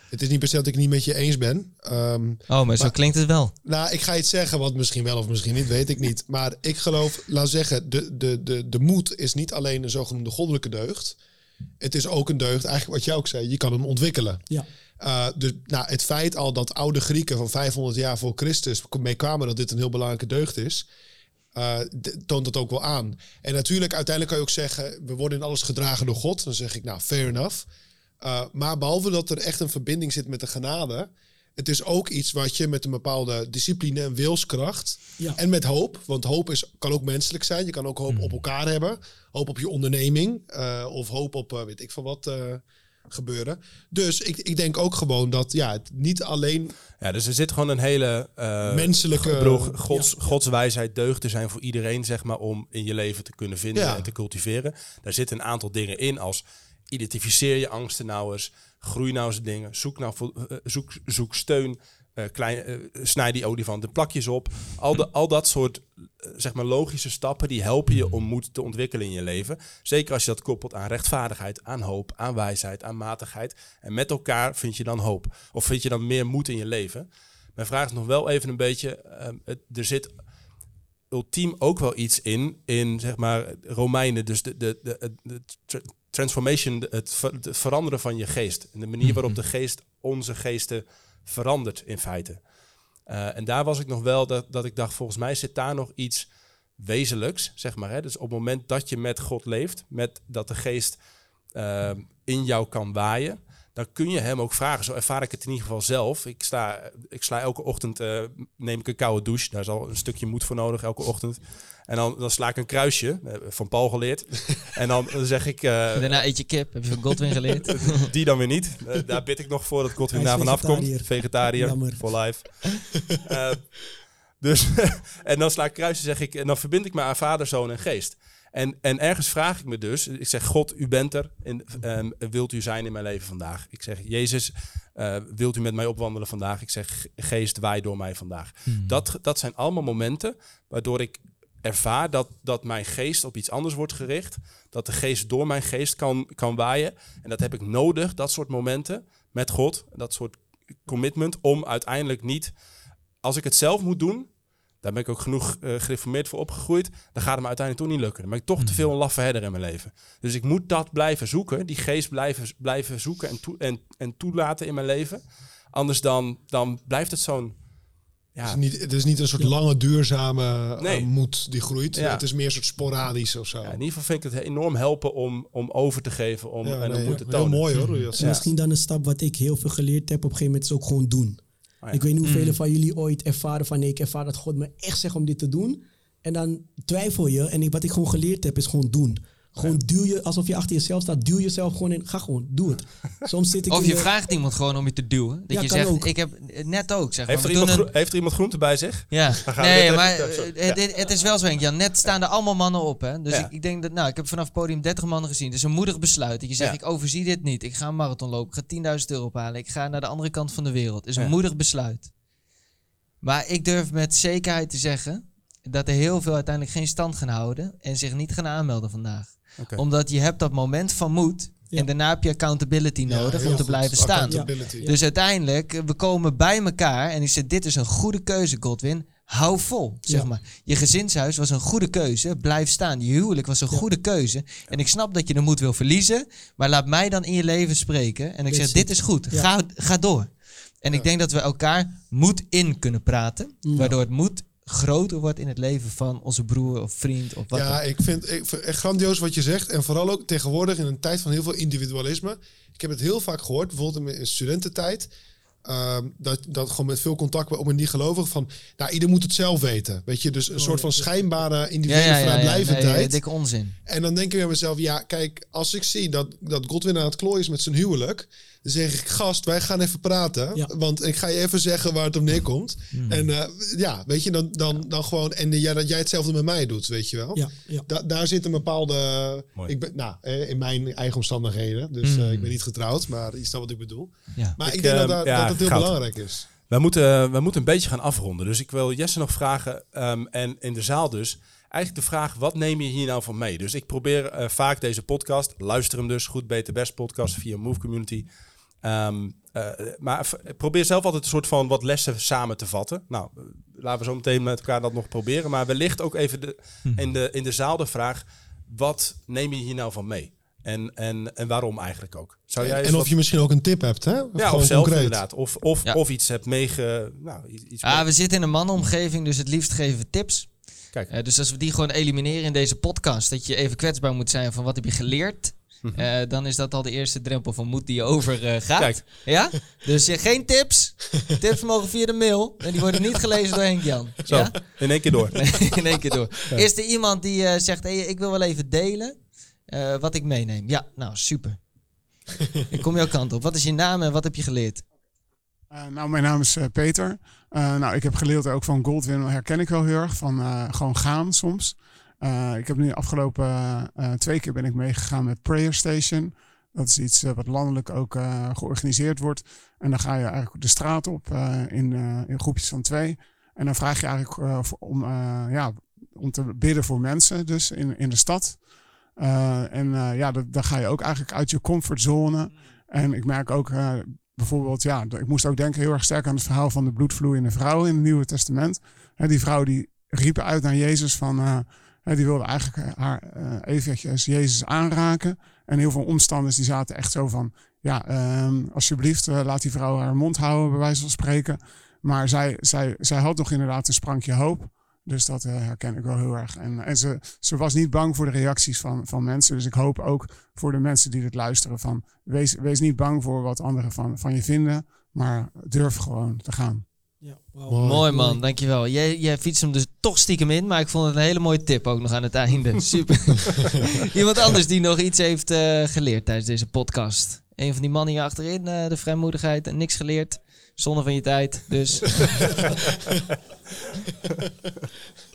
Het is niet per se dat ik het niet met je eens ben. Ehm, Oh, maar zo klinkt het wel. Nou, ik ga iets zeggen wat misschien wel of misschien niet, weet ik niet. Maar ik geloof, laat zeggen, de, de, de, de moed is niet alleen een zogenoemde goddelijke deugd. Het is ook een deugd, eigenlijk wat jij ook zei, je kan hem ontwikkelen. Ja. Eh, dus nou, het feit al dat oude Grieken van 500 jaar voor Christus mee kwamen dat dit een heel belangrijke deugd is, eh, toont dat ook wel aan. En natuurlijk, uiteindelijk kan je ook zeggen, we worden in alles gedragen door God. Dan zeg ik, nou, fair enough. Uh, maar behalve dat er echt een verbinding zit met de genade, het is ook iets wat je met een bepaalde discipline en wilskracht Ja. en met hoop, want hoop is, kan ook menselijk zijn. Je kan ook hoop op elkaar hebben, hoop op je onderneming uh, of hoop op weet ik van wat gebeuren. Dus ik, ik denk ook gewoon dat ja, het niet alleen. Ja, dus er zit gewoon een hele uh, menselijke bedoel, gods, ja. gods wijsheid, deugden zijn voor iedereen, zeg maar, om in je leven te kunnen vinden Ja. en te cultiveren. Daar zitten een aantal dingen in als identificeer je angsten nou eens. Groei nou eens dingen. Zoek, nou, vo- eh, zoek, zoek steun. eh, klein, eh, snij die olifanten plakjes op. Al, de, al dat soort eh, zeg maar logische stappen die helpen je om moed te ontwikkelen in je leven. Zeker als je dat koppelt aan rechtvaardigheid, aan hoop, aan wijsheid, aan matigheid. En met elkaar vind je dan hoop. Of vind je dan meer moed in je leven. Mijn vraag is nog wel even een beetje. ehm, het, er zit ultiem ook wel iets in, in zeg maar Romeinen. Dus de, de, de, de tra- transformation, het, ver- het veranderen van je geest. En de manier waarop de geest onze geesten verandert in feite. Eh, en daar was ik nog wel dat, dat ik dacht, volgens mij zit daar nog iets wezenlijks, zeg maar. Hè? Dus op het moment dat je met God leeft, met dat de geest eh, in jou kan waaien, dan kun je hem ook vragen. Zo ervaar ik het in ieder geval zelf. Ik, sta, ik sla elke ochtend, eh, neem ik een koude douche. Daar is al een stukje moed voor nodig, elke ochtend. En dan, dan sla ik een kruisje, eh, van Paul geleerd. en dan, zeg ik, eh, Daarna eet je kip, heb je van Godwin geleerd. <laughs> die dan weer niet. Daar bid ik nog voor dat Godwin daar vanaf komt. vegetariër. For life. Eh, dus, <laughs> en dan sla ik kruisje, zeg ik, en dan verbind ik me aan vader, zoon en geest. En, en ergens vraag ik me dus, ik zeg, God, u bent er, en ehm, wilt u zijn in mijn leven vandaag? Ik zeg, Jezus, eh, wilt u met mij opwandelen vandaag? Ik zeg, geest, waai door mij vandaag. Dat, dat zijn allemaal momenten waardoor ik ervaar dat, dat mijn geest op iets anders wordt gericht. Dat de geest door mijn geest kan, kan waaien. En dat heb ik nodig, dat soort momenten met God. Dat soort commitment om uiteindelijk niet... Als ik het zelf moet doen, daar ben ik ook genoeg eh, gereformeerd voor opgegroeid. Dan gaat het me uiteindelijk toch niet lukken. Dan ben ik toch te veel een laffe herder in mijn leven. Dus ik moet dat blijven zoeken. Die geest blijven, blijven zoeken en, toe, en, en toelaten in mijn leven. Anders dan, dan blijft het zo'n... Het, Ja, is niet, het is niet een soort lange, duurzame eh, moed die groeit. Ja. Het is meer een soort sporadisch of zo. ja, in ieder geval vind ik het enorm helpen om, om over te geven om, Ja, en om nee, moed te heel mooi hoor. misschien dan een stap wat ik heel veel geleerd heb op een gegeven moment is ook gewoon doen. Oh ja. Ik weet niet hoeveel van jullie ooit ervaren van nee, ik ervaar dat God me echt zegt om dit te doen. En dan twijfel je. En ik, wat ik gewoon geleerd heb is gewoon doen. Gewoon duw je, alsof je achter jezelf staat, duw jezelf gewoon in. Ga gewoon, doe het. Soms zit ik Of je de- vraagt iemand gewoon om je te duwen. Dat Ja, je kan zegt, ook. ik heb net ook. Zeg maar, Heeft, er iemand, een- heeft er iemand groente bij zich? Ja, nee, even- maar ja, het, is wel zo, Henk. Jan. Net staan er allemaal mannen op. Hè? Dus Ja. ik, ik denk dat, nou, ik heb vanaf het podium 30 mannen gezien. Het is een moedig besluit. Dat je zegt, Ja. ik overzie dit niet. Ik ga een marathon lopen. Ik ga 10.000 euro ophalen. Ik ga naar de andere kant van de wereld. Is een Ja. moedig besluit. Maar ik durf met zekerheid te zeggen dat er heel veel uiteindelijk geen stand gaan houden en zich niet gaan aanmelden vandaag. Omdat je hebt dat moment van moed Ja. en daarna heb je accountability nodig om te goed. blijven staan. Dus uiteindelijk, we komen bij elkaar en ik zeg, dit is een goede keuze, Godwin. Hou vol, zeg Ja. maar. Je gezinshuis was een goede keuze, blijf staan. Je huwelijk was een goede keuze. En ik snap dat je de moed wil verliezen, maar laat mij dan in je leven spreken. En ik zeg, dit it. is goed, Ja. ga, ga door. En ik denk dat we elkaar moed in kunnen praten, Ja. waardoor het moed groter wordt in het leven van onze broer of vriend of wat Ja, ik vind, ik vind echt grandioos wat je zegt. En vooral ook tegenwoordig in een tijd van heel veel individualisme. Ik heb het heel vaak gehoord, bijvoorbeeld in mijn studententijd. Ehm, dat, dat gewoon met veel contact ook met niet gelovigen van, nou, ieder moet het zelf weten. Weet je, dus een soort van schijnbare individuele vrijblijvendheid. Nee, dikke onzin. En dan denk ik bij mezelf, ja, kijk, als ik zie dat, dat Godwin aan het klooien is met zijn huwelijk, dan zeg ik, gast, wij gaan even praten. Ja. Want ik ga je even zeggen waar het op neerkomt. Hmm. En eh, ja, weet je, dan, dan, dan gewoon, en ja, dat jij hetzelfde met mij doet, weet je wel. Ja, ja. Da- daar zit een bepaalde, Mooi. ik ben, nou, eh, in mijn eigen omstandigheden. Dus Mm. eh, ik ben niet getrouwd, maar je snapt wat ik bedoel. Ja. Maar ik, Ik, denk dat, daar- ja, dat het heel goud. belangrijk is. Wij moeten, wij moeten een beetje gaan afronden. Dus ik wil Jesse nog vragen, ehm, en in de zaal dus, eigenlijk de vraag, wat neem je hier nou van mee? Dus ik probeer eh, vaak deze podcast, luister hem dus, Goed Beter Best podcast via Move Community. Ehm, eh, maar probeer zelf altijd een soort van wat lessen samen te vatten. Nou, eh, laten we zo meteen met elkaar dat nog proberen. Maar wellicht ook even de, in, de, in de zaal de vraag, wat neem je hier nou van mee? En, en, en waarom eigenlijk ook? Zou jij En of wat- je misschien ook een tip hebt, hè? ja, Gewoon of zelf concreet. inderdaad. Of, of, Ja. of iets hebt meege... Nou, iets Ah, mee- we zitten in een mannenomgeving, dus het liefst geven we tips. Kijk. Eh, dus als we die gewoon elimineren in deze podcast, dat je even kwetsbaar moet zijn van wat heb je geleerd, eh, dan is dat al de eerste drempel van moed die je over eh, gaat. Kijk. Ja? Dus geen tips. tips mogen via de mail en die worden niet gelezen door Henk Jan. Zo, Ja? in één keer door. <laughs> in één keer door. Is er iemand die eh, zegt, hey, ik wil wel even delen eh, wat ik meeneem? Ja, nou super. <laughs> ik kom jouw kant op. Wat is je naam en wat heb je geleerd? Eh, nou, mijn naam is eh, Peter. Eh, nou, ik heb geleerd ook van Goldwin, herken ik wel heel erg, van eh, gewoon gaan soms. Eh, ik heb nu afgelopen eh, twee keer ben ik meegegaan met Prayer Station. Dat is iets wat landelijk ook georganiseerd wordt. En dan ga je eigenlijk de straat op in, in groepjes van twee. En dan vraag je eigenlijk om, ja, om te bidden voor mensen, dus in, in de stad. En ja, dan ga je ook eigenlijk uit je comfortzone. En ik merk ook bijvoorbeeld, ja, ik moest ook denken heel erg sterk aan het verhaal van de bloedvloeiende vrouw in het Nieuwe Testament. die vrouw die riep uit naar Jezus van, die wilde eigenlijk eh, haar eventjes Jezus aanraken. En heel veel omstanders die zaten echt zo van, ja, ehm, alsjeblieft, laat die vrouw haar mond houden, bij wijze van spreken. Maar zij, zij, zij had nog inderdaad een sprankje hoop. Dus dat uh, herken ik wel heel erg. En, en ze, ze was niet bang voor de reacties van, van mensen. Dus ik hoop ook voor de mensen die dit luisteren van wees, wees niet bang voor wat anderen van, van je vinden, maar durf gewoon te gaan. Ja, Mooi man, dankjewel. Jij, jij fietst hem dus toch stiekem in, maar ik vond het een hele mooie tip ook nog aan het einde. <laughs> Super. <laughs> Iemand anders die nog iets heeft uh, geleerd tijdens deze podcast. Een van die mannen hier achterin, uh, de vrijmoedigheid, en niks geleerd. Zonde van je tijd, dus.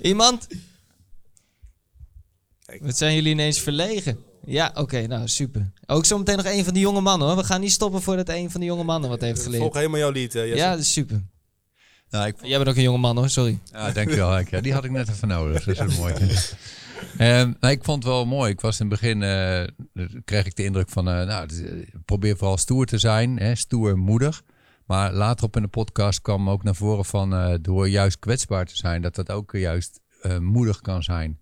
Iemand? Wat zijn jullie ineens verlegen? Ja, oké, nou super. Ook zometeen nog een van die jonge mannen hoor. We gaan niet stoppen voordat een van die jonge mannen wat heeft geleerd. Volg helemaal jouw lied, uh, Ja, dat is super. Nou, ik... Jij bent ook een jonge man hoor, sorry. Ja, dankjewel. Ja, die had ik net even nodig, dat is mooi. Um, nou, ik vond het wel mooi. Ik was in het begin, uh, kreeg ik de indruk van, uh, nou, probeer vooral stoer te zijn, hè, stoer moedig. Maar later op in de podcast kwam ook naar voren van uh, door juist kwetsbaar te zijn, dat dat ook juist uh, moedig kan zijn.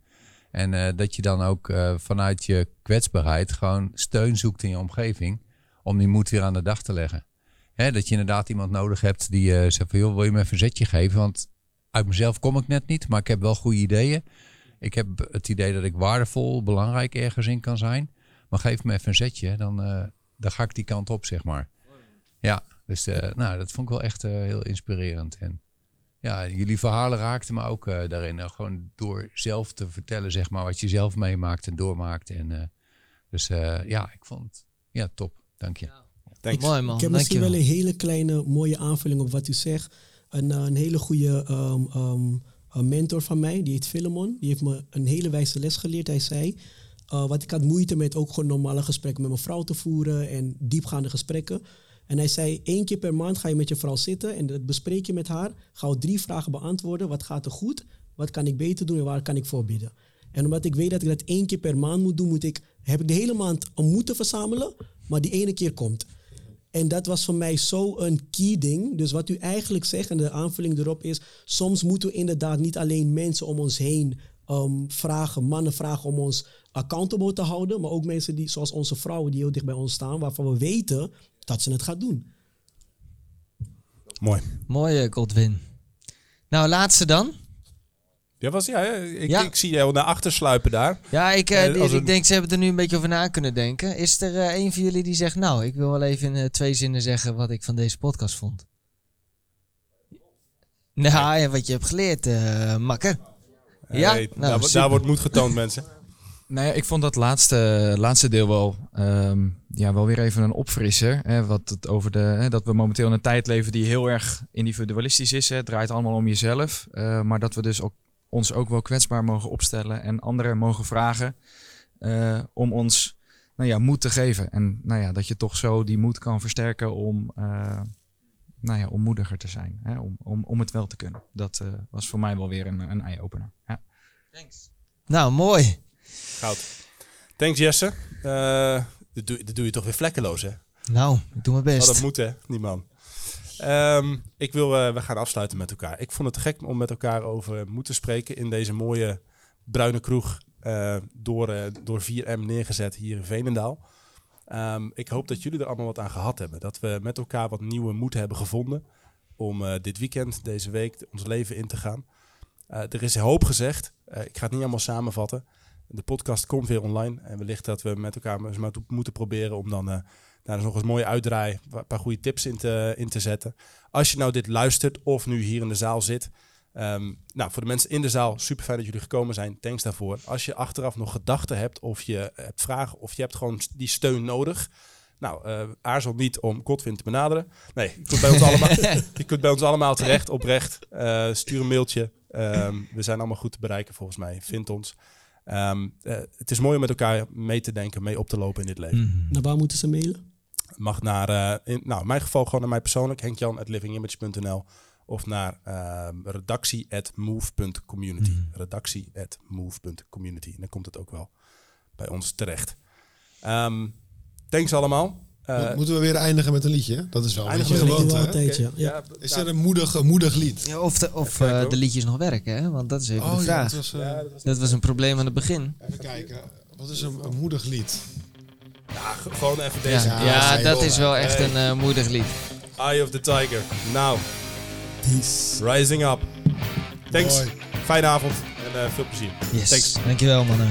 En uh, dat je dan ook vanuit je kwetsbaarheid gewoon steun zoekt in je omgeving om die moed weer aan de dag te leggen. Hè, dat je inderdaad iemand nodig hebt die zegt van joh, wil je me een verzetje geven? Want uit mezelf kom ik net niet, maar ik heb wel goede ideeën. Ik heb het idee dat ik waardevol, belangrijk ergens in kan zijn. Maar geef me even een zetje, dan, dan ga ik die kant op, zeg maar. Ja, dus uh, nou, dat vond ik wel echt uh, heel inspirerend. En ja, jullie verhalen raakten me ook uh, daarin. gewoon door zelf te vertellen, zeg maar, wat je zelf meemaakt en doormaakt. En, dus ja, ik vond het ja, top. Dank je. Ja. Mooi man. Ik heb misschien wel een hele kleine mooie aanvulling op wat u zegt. Een, een hele goede um, um, mentor van mij, die heet Philemon. Die heeft me een hele wijze les geleerd. Hij zei, wat ik had moeite met ook gewoon normale gesprekken met mijn vrouw te voeren en diepgaande gesprekken. En hij zei, één keer per maand ga je met je vrouw zitten en dat bespreek je met haar. Ga drie vragen beantwoorden. Wat gaat er goed? Wat kan ik beter doen en waar kan ik voorbidden? En omdat ik weet dat ik dat één keer per maand moet doen, moet ik, heb ik de hele maand moeten verzamelen, maar die ene keer komt. En dat was voor mij zo een key ding. Dus wat u eigenlijk zegt en de aanvulling erop is, soms moeten we inderdaad niet alleen mensen om ons heen um, vragen, mannen vragen om ons accountable te houden, maar ook mensen die, zoals onze vrouwen die heel dicht bij ons staan, waarvan we weten dat ze het gaat doen. Mooi. Mooi, Godwin. Nou, laatste dan. Ja, was, ja, ik, ja. ik zie jou naar achter sluipen daar. Ja, ik, uh, ik denk, ze hebben er nu een beetje over na kunnen denken. Is er uh, een van jullie die zegt, nou, ik wil wel even in uh, twee zinnen zeggen wat ik van deze podcast vond? Nou, ja, wat je hebt geleerd, makker. ja, nou, daar, daar wordt moed getoond, <laughs> mensen. Nou ja, ik vond dat laatste, laatste deel wel, um, ja, wel weer even een opfrisser. Hè, wat het over de, hè, dat we momenteel in een tijd leven die heel erg individualistisch is. Hè. Het draait allemaal om jezelf. Uh, maar dat we dus ook, ons ook wel kwetsbaar mogen opstellen en anderen mogen vragen uh, om ons nou ja, moed te geven. En nou ja, dat je toch zo die moed kan versterken om, uh, nou ja, om moediger te zijn. Hè, om, om, om het wel te kunnen. Dat was voor mij wel weer een, een eye-opener. Ja. Thanks. Nou, mooi. Goud. Thanks Jesse. Uh, dat, doe, je toch weer vlekkeloos hè? Nou, ik doe mijn best. Oh, dat moet hè, die man. Um, ik wil, uh, we gaan afsluiten met elkaar. Ik vond het gek om met elkaar over moeten spreken in deze mooie bruine kroeg uh, door, door 4M neergezet hier in Veenendaal. Um, ik hoop dat jullie er allemaal wat aan gehad hebben. Dat we met elkaar wat nieuwe moed hebben gevonden om dit weekend, deze week, ons leven in te gaan. er is hoop gezegd. ik ga het niet allemaal samenvatten. De podcast komt weer online. En wellicht dat we met elkaar moeten proberen om dan uh, daar nog eens mooi uitdraaien. Een paar goede tips in te, in te zetten. Als je nou dit luistert of nu hier in de zaal zit. Um, nou, voor de mensen in de zaal, super fijn dat jullie gekomen zijn. Thanks daarvoor. Als je achteraf nog gedachten hebt of je hebt vragen of je hebt gewoon die steun nodig. Nou, uh, aarzel niet om Godwin te benaderen. Nee, je kunt bij ons allemaal, <laughs> je kunt bij ons allemaal terecht, oprecht. Uh, stuur een mailtje. Um, we zijn allemaal goed te bereiken volgens mij. Vind ons. Ehm, eh, het is mooi om met elkaar mee te denken, mee op te lopen in dit leven. Mhm. Naar waar moeten ze mailen? Mag naar, eh, in, nou, in mijn geval gewoon naar mij persoonlijk, henkjan.livingimage.nl of naar ehm redactie.move.community. Mhm. Redactie.move.community. En dan komt het ook wel bij ons terecht. Ehm, thanks allemaal. Eh, Mo- Moeten we weer eindigen met een liedje? Dat is wel een beetje gewoonte? Altijd, ja. Ja. Is er een moedig, een moedig lied? Ja, of de, of eh, de liedjes nog werken, hè? Want dat is even Oh de ja, vraag. dat was, eh, dat was een probleem aan het begin. Even kijken. Wat is een, een moedig lied? ja, gewoon even deze. ja, Ja, dat is wel echt Hey. een eh, moedig lied. Eye of the Tiger. Nou, Peace. rising up. Thanks. Mooi. Fijne avond en eh, veel plezier. Yes. Thanks. Dankjewel, mannen.